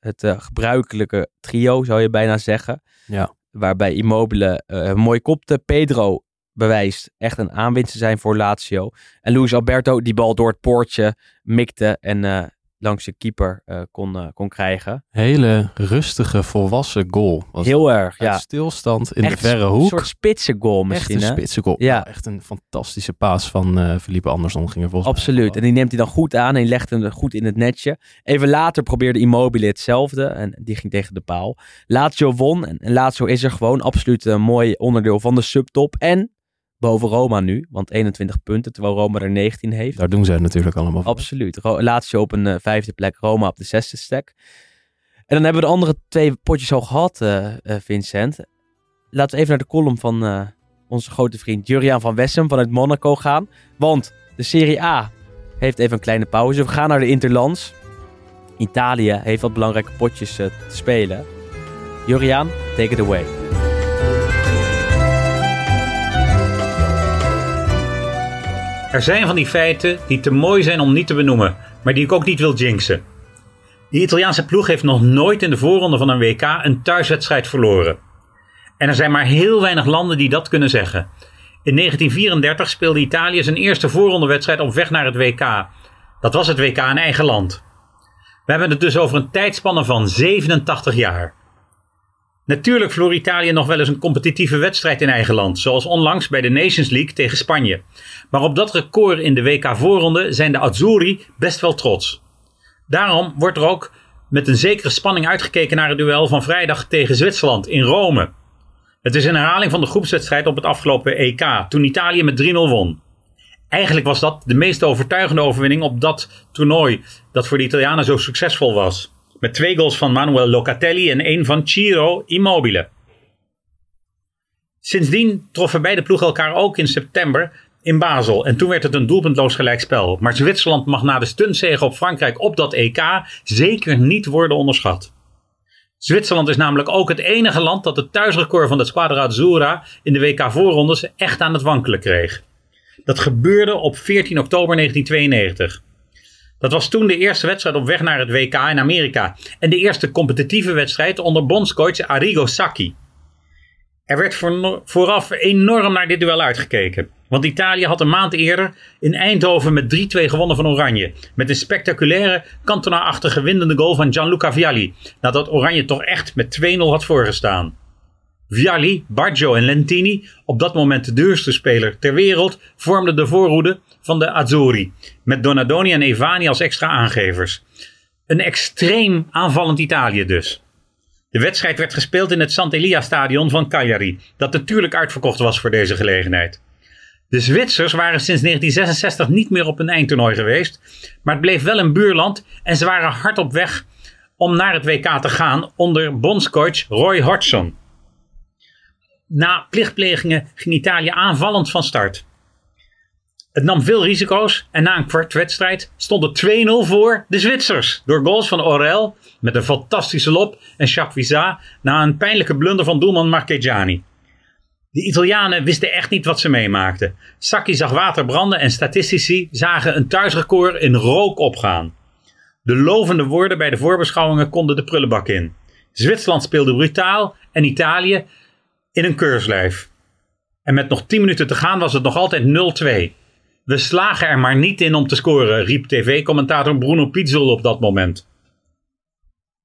Het eh, gebruikelijke trio zou je bijna zeggen. Ja. Waarbij Immobile eh, mooi kopte. Pedro bewijst echt een aanwinst te zijn voor Lazio. En Luis Alberto die bal door het poortje mikte. En eh, langs de keeper eh, kon, eh, kon krijgen. Hele rustige, volwassen goal. Was Heel erg, ja. stilstand in Echt de verre Een hoek. soort spitse goal echt misschien, een hè? spitse goal. Ja. Echt een fantastische paas van eh Felipe Andersson ging er volgens mij Absoluut. En die neemt hij dan goed aan en legt hem goed in het netje. Even later probeerde Immobile hetzelfde en die ging tegen de paal. Lazio won en en Lazio is er gewoon absoluut een mooi onderdeel van de subtop. En boven Roma nu, want 21 punten, terwijl Roma er 19 heeft. Daar doen zij het natuurlijk allemaal voor. Absoluut. Lazio op een eh, vijfde plek, Roma op de zesde stek. En dan hebben we de andere twee potjes al gehad, eh, eh, Vincent. Laten we even naar de column van onze grote vriend Juriaan van Wessem vanuit Monaco gaan. Want de Serie A heeft even een kleine pauze. We gaan naar de Interlands. Italië heeft wat belangrijke potjes te spelen. Juriaan, take it away. Er zijn van die feiten die te mooi zijn om niet te benoemen, maar die ik ook niet wil jinxen. De Italiaanse ploeg heeft nog nooit in de voorronde van een WK een thuiswedstrijd verloren. En er zijn maar heel weinig landen die dat kunnen zeggen. In 1934 speelde Italië zijn eerste voorrondewedstrijd op weg naar het WK. Dat was het WK in eigen land. We hebben het dus over een tijdspanne van 87 jaar. Natuurlijk verloor Italië nog wel eens een competitieve wedstrijd in eigen land, zoals onlangs bij de Nations League tegen Spanje. Maar op dat record in de WK-voorronde zijn de Azzurri best wel trots. Daarom wordt er ook met een zekere spanning uitgekeken naar het duel van vrijdag tegen Zwitserland in Rome. Het is een herhaling van de groepswedstrijd op het afgelopen EK, toen Italië met 3-0 won. Eigenlijk was dat de meest overtuigende overwinning op dat toernooi dat voor de Italianen zo succesvol was. Met twee goals van Manuel Locatelli en één van Ciro Immobile. Sindsdien troffen beide ploegen elkaar ook in september in Basel. En toen werd het een doelpuntloos gelijkspel. Maar Zwitserland mag na de stuntzege op Frankrijk op dat EK zeker niet worden onderschat. Zwitserland is namelijk ook het enige land dat het thuisrecord van de Squadra Azzurra in de WK-voorrondes echt aan het wankelen kreeg. Dat gebeurde op 14 oktober 1992. Dat was toen de eerste wedstrijd op weg naar het WK in Amerika en de eerste competitieve wedstrijd onder bondscoach Arrigo Sacchi. Er werd vooraf enorm naar dit duel uitgekeken. Want Italië had een maand eerder in Eindhoven met 3-2 gewonnen van Oranje. Met een spectaculaire Cantona-achtige winnende goal van Gianluca Vialli. Nadat Oranje toch echt met 2-0 had voorgestaan. Vialli, Baggio en Lentini, op dat moment de duurste speler ter wereld, vormden de voorhoede van de Azzurri. Met Donadoni en Evani als extra aangevers. Een extreem aanvallend Italië dus. De wedstrijd werd gespeeld in het Sant'Elia stadion van Cagliari, dat natuurlijk uitverkocht was voor deze gelegenheid. De Zwitsers waren sinds 1966 niet meer op een eindtoernooi geweest, maar het bleef wel een buurland en ze waren hard op weg om naar het WK te gaan onder bondscoach Roy Hodgson. Na plichtplegingen ging Italië aanvallend van start. Het nam veel risico's en na een kwart wedstrijd stond het 2-0 voor de Zwitsers. Door goals van Orel met een fantastische lop en Chapuisat na een pijnlijke blunder van doelman Marchegiani. De Italianen wisten echt niet wat ze meemaakten. Sacchi zag water branden en statistici zagen een thuisrecord in rook opgaan. De lovende woorden bij de voorbeschouwingen konden de prullenbak in. Zwitserland speelde brutaal en Italië in een keurslijf. En met nog 10 minuten te gaan was het nog altijd 0-2. We slagen er maar niet in om te scoren, riep tv-commentator Bruno Pizzol op dat moment.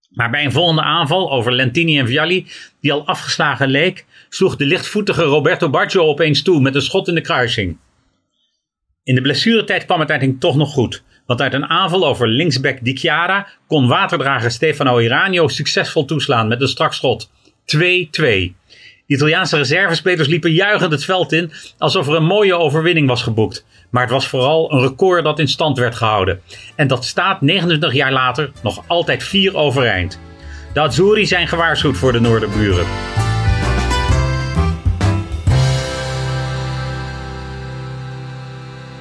Maar bij een volgende aanval over Lentini en Vialli, die al afgeslagen leek, sloeg de lichtvoetige Roberto Baggio opeens toe met een schot in de kruising. In de blessuretijd kwam het uiteindelijk toch nog goed. Want uit een aanval over linksback Di Chiara kon waterdrager Stefano Iranio succesvol toeslaan met een strak schot. 2-2. De Italiaanse reservespelers liepen juichend het veld in alsof er een mooie overwinning was geboekt. Maar het was vooral een record dat in stand werd gehouden. En dat staat 29 jaar later nog altijd vier overeind. De Azzurri zijn gewaarschuwd voor de Noorderburen.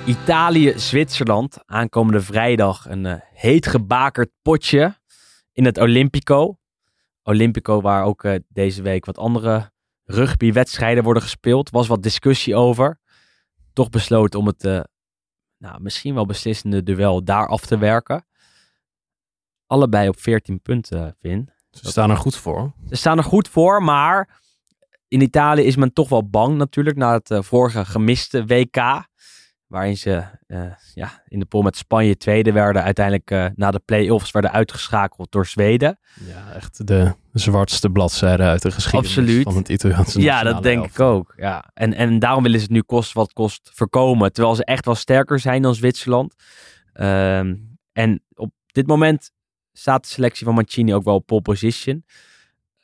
Italië-Zwitserland. Aankomende vrijdag een uh, heet gebakerd potje in het Olympico. Olympico waar ook uh, deze week wat andere rugbywedstrijden worden gespeeld. Was wat discussie over. Toch besloten om het uh, nou, misschien wel beslissende duel daar af te werken. Allebei op 14 punten, Vin. Ze staan er goed voor. Ze staan er goed voor, maar in Italië is men toch wel bang natuurlijk na het vorige gemiste WK. Waarin ze uh, ja, in de pool met Spanje tweede werden. Uiteindelijk uh, na de play-offs werden uitgeschakeld door Zweden. Ja, echt de zwartste bladzijde uit de geschiedenis Absoluut. van het Italiaanse Ja, dat denk ik ook. Ja. En, en daarom willen ze het nu kost wat kost voorkomen. Terwijl ze echt wel sterker zijn dan Zwitserland. Um, en op dit moment staat de selectie van Mancini ook wel op pole position.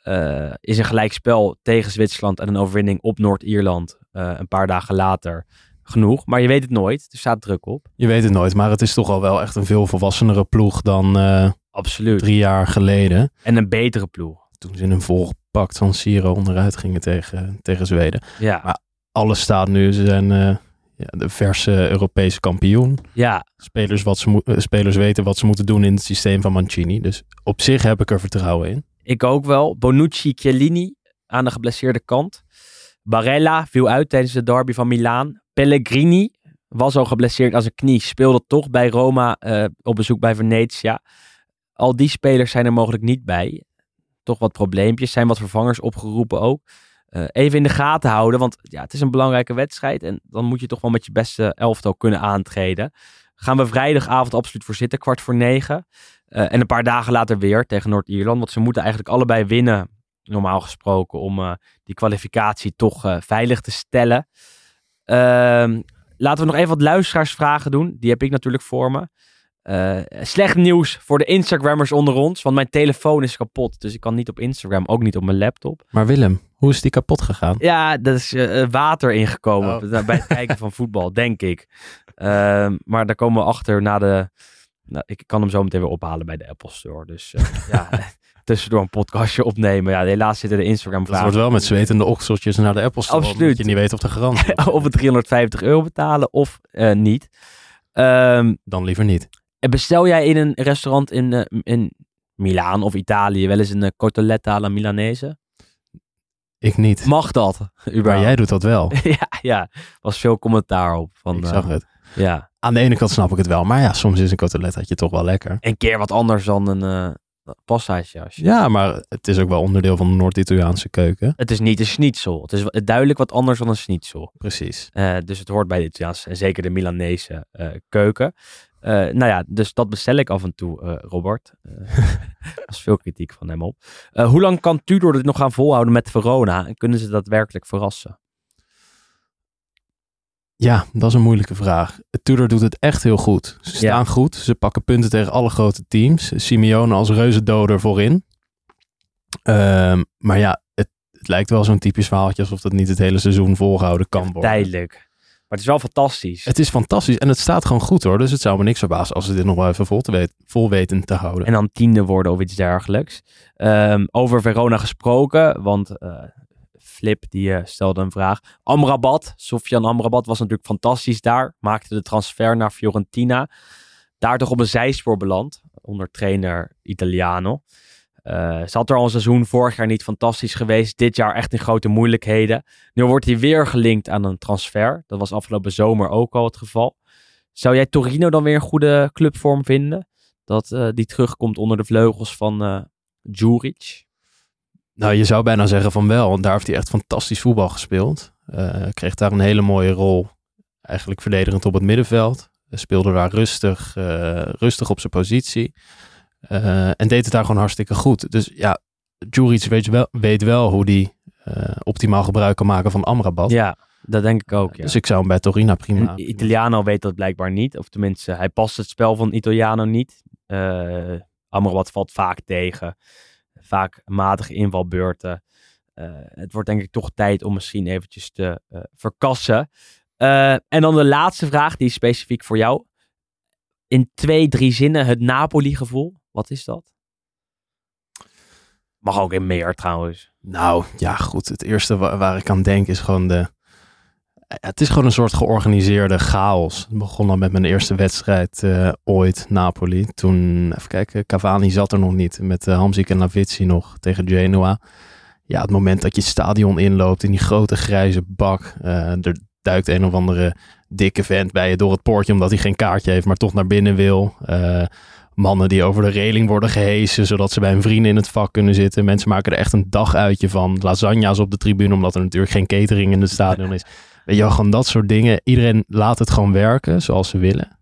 Uh, is een gelijkspel tegen Zwitserland en een overwinning op Noord-Ierland een paar dagen later genoeg. Maar je weet het nooit. Er staat druk op. Je weet het nooit, maar het is toch al wel echt een veel volwassenere ploeg dan uh, Absoluut. drie jaar geleden. En een betere ploeg. Toen ze in een volgepakt van Siro onderuit gingen tegen, tegen Zweden. Ja. Maar alles staat nu. Ze zijn uh, ja, de verse Europese kampioen. Ja. Spelers, wat ze uh, spelers weten wat ze moeten doen in het systeem van Mancini. Dus op zich heb ik er vertrouwen in. Ik ook wel. Bonucci, Chiellini aan de geblesseerde kant. Barella viel uit tijdens de derby van Milaan. Pellegrini was al geblesseerd aan zijn knie. Speelde toch bij Roma uh, op bezoek bij Venetia. Al die spelers zijn er mogelijk niet bij. Toch wat probleempjes. Zijn wat vervangers opgeroepen ook. Uh, even in de gaten houden. Want ja, het is een belangrijke wedstrijd. En dan moet je toch wel met je beste elftal kunnen aantreden. Gaan we vrijdagavond absoluut voor zitten. Kwart voor negen. Uh, en een paar dagen later weer tegen Noord-Ierland. Want ze moeten eigenlijk allebei winnen. Normaal gesproken. Om die kwalificatie toch veilig te stellen. Uh, laten we nog even wat luisteraarsvragen doen. Die heb ik natuurlijk voor me. Uh, slecht nieuws voor de Instagrammers onder ons. Want mijn telefoon is kapot. Dus ik kan niet op Instagram. Ook niet op mijn laptop. Maar Willem, hoe is die kapot gegaan? Ja, er is uh, water ingekomen. Oh. Bij het kijken van voetbal, denk ik. Uh, maar daar komen we achter na de... Nou, ik kan hem zo meteen weer ophalen bij de Apple Store. Dus ja... tussendoor een podcastje opnemen. Ja, helaas zitten de Instagram vragen. Het wordt wel met zwetende okseltjes naar de Apple Store. Absoluut. je niet weet of de garantie Of we 350 euro betalen of uh, niet. Um, Dan liever niet. Bestel jij in een restaurant in, uh, in Milaan of Italië wel eens een cotoletta alla Milanese? Ik niet. Mag dat? Maar jij doet dat wel. ja, ja, was veel commentaar op. Van, ik zag het. Ja. Aan de ene kant snap ik het wel. Maar ja, soms is een cotolettaatje toch wel lekker. Een keer wat anders dan een pastaatje. Ja, maar het is ook wel onderdeel van de Noord-Italiaanse keuken. Het is niet een schnitzel. Het is duidelijk wat anders dan een schnitzel. Precies. Uh, dus het hoort bij de Italiaanse en zeker de Milanese uh, keuken. Uh, nou ja, dus dat bestel ik af en toe, Robert. Er was veel kritiek van hem op. hoe lang kan Tudor dit nog gaan volhouden met Verona? En kunnen ze daadwerkelijk verrassen? Ja, dat is een moeilijke vraag. Tudor doet het echt heel goed. Ze staan ja. goed. Ze pakken punten tegen alle grote teams. Simeone als reuzendoder voorin. Um, maar ja, het, het, lijkt wel zo'n typisch verhaaltje alsof dat niet het hele seizoen volgehouden kan worden. Tijdelijk. Maar het is wel fantastisch. Het is fantastisch en het staat gewoon goed hoor. Dus het zou me niks verbazen als ze dit nog wel even vol, te weten, vol weten te houden. En dan tiende worden of iets dergelijks. Um, over Verona gesproken, want uh, Flip die uh, stelde een vraag. Amrabat, Sofian Amrabat was natuurlijk fantastisch daar. Maakte de transfer naar Fiorentina. Daar toch op een zijspoor beland. Onder trainer Italiano. Uh, ze had er al een seizoen vorig jaar niet fantastisch geweest. Dit jaar echt in grote moeilijkheden. Nu wordt hij weer gelinkt aan een transfer. Dat was afgelopen zomer ook al het geval. Zou jij Torino dan weer een goede clubvorm vinden? dat eh, die terugkomt onder de vleugels van eh Djuric? Nou, je zou bijna zeggen van wel, want daar heeft hij echt fantastisch voetbal gespeeld. Eh, kreeg daar een hele mooie rol, eigenlijk verdedigend op het middenveld. Hij speelde daar rustig, eh, rustig op zijn positie. Eh, en deed het daar gewoon hartstikke goed. Dus ja, Djuric weet wel, weet wel hoe die eh, optimaal gebruik kan maken van Amrabat. Ja, dat denk ik ook. Ja. Dus ik zou hem bij Torino prima... En Italiano weet dat blijkbaar niet. Of tenminste, hij past het spel van Italiano niet. Eh Amrabat valt vaak tegen. Vaak matige invalbeurten. Eh, het wordt denk ik toch tijd om misschien eventjes te eh, verkassen. Eh, en dan de laatste vraag, die is specifiek voor jou. In twee, drie zinnen het Napoli-gevoel. Wat is dat? Mag ook in meer trouwens. Nou, ja goed. Het eerste wa- waar ik aan denk is gewoon de... Het is gewoon een soort georganiseerde chaos. Het begon al met mijn eerste wedstrijd eh, ooit, Napoli. Toen, even kijken, Cavani zat er nog niet. Met uh, Hamzik en Lavizzi nog tegen Genoa. Ja, het moment dat je het stadion inloopt in die grote grijze bak. eh, er duikt een of andere dikke vent bij je door het poortje omdat hij geen kaartje heeft, maar toch naar binnen wil. Eh, mannen die over de reling worden gehesen, zodat ze bij een vriend in het vak kunnen zitten. Mensen maken er echt een daguitje van. Lasagna's op de tribune, omdat er natuurlijk geen catering in het stadion is. Weet je wel, gewoon dat soort dingen. Iedereen laat het gewoon werken zoals ze willen.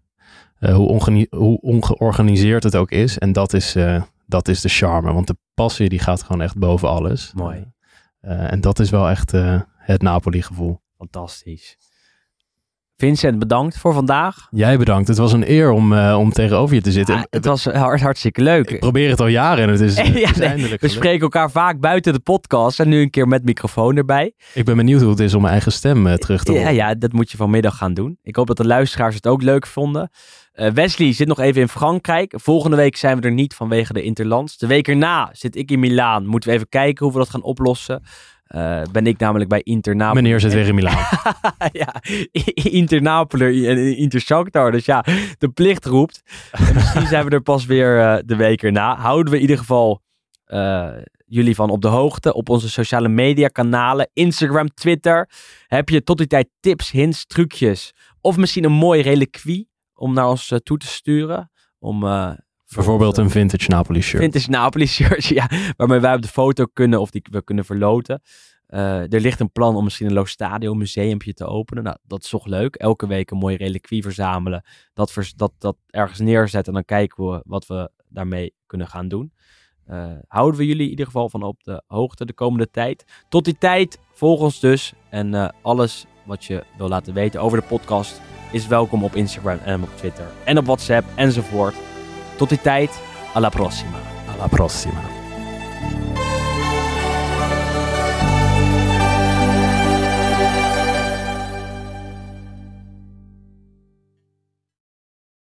Eh, hoe, ongeni- hoe ongeorganiseerd het ook is. En dat is, eh, dat is de charme. Want de passie die gaat gewoon echt boven alles. Mooi. Eh, en dat is wel echt het Napoli-gevoel. Fantastisch. Vincent, bedankt voor vandaag. Jij bedankt. Het was een eer om, eh, om tegenover je te zitten. Ah, het was hart, hartstikke leuk. Ik probeer het al jaren en het is, het is Ja, nee, eindelijk we spreken elkaar vaak buiten de podcast en nu een keer met microfoon erbij. Ik ben benieuwd hoe het is om mijn eigen stem eh, terug te Ja, horen. ja, dat moet je vanmiddag gaan doen. Ik hoop dat de luisteraars het ook leuk vonden. Eh, Wesley zit nog even in Frankrijk. Volgende week zijn we er niet vanwege de Interlands. De week erna zit ik in Milaan. Moeten we even kijken hoe we dat gaan oplossen. Eh, ben ik namelijk bij Inter Napoli. Meneer zit weer in Milaan. ja, Inter Napoli en Inter Shakhtar. Dus ja, de plicht roept. En misschien zijn we er pas weer eh, de week erna. Houden we in ieder geval eh, jullie van op de hoogte op onze sociale media kanalen. Instagram, Twitter. Heb je tot die tijd tips, hints, trucjes of misschien een mooi reliquie om naar ons eh, toe te sturen? Om eh, Bijvoorbeeld een vintage Napoli shirt. Vintage Napoli shirt, ja, waarmee wij op de foto kunnen of die we kunnen verloten. Eh, er ligt een plan om misschien een Lo Stadio museumpje te openen. Nou, dat is toch leuk. Elke week een mooie reliquie verzamelen. Dat, dat, dat ergens neerzetten en dan kijken we wat we daarmee kunnen gaan doen. Eh, houden we jullie in ieder geval van op de hoogte de komende tijd. Tot die tijd, volg ons dus. En eh, alles wat je wil laten weten over de podcast is welkom op Instagram en op Twitter. En op WhatsApp enzovoort. Tot die tijd, alla prossima. Alla prossima.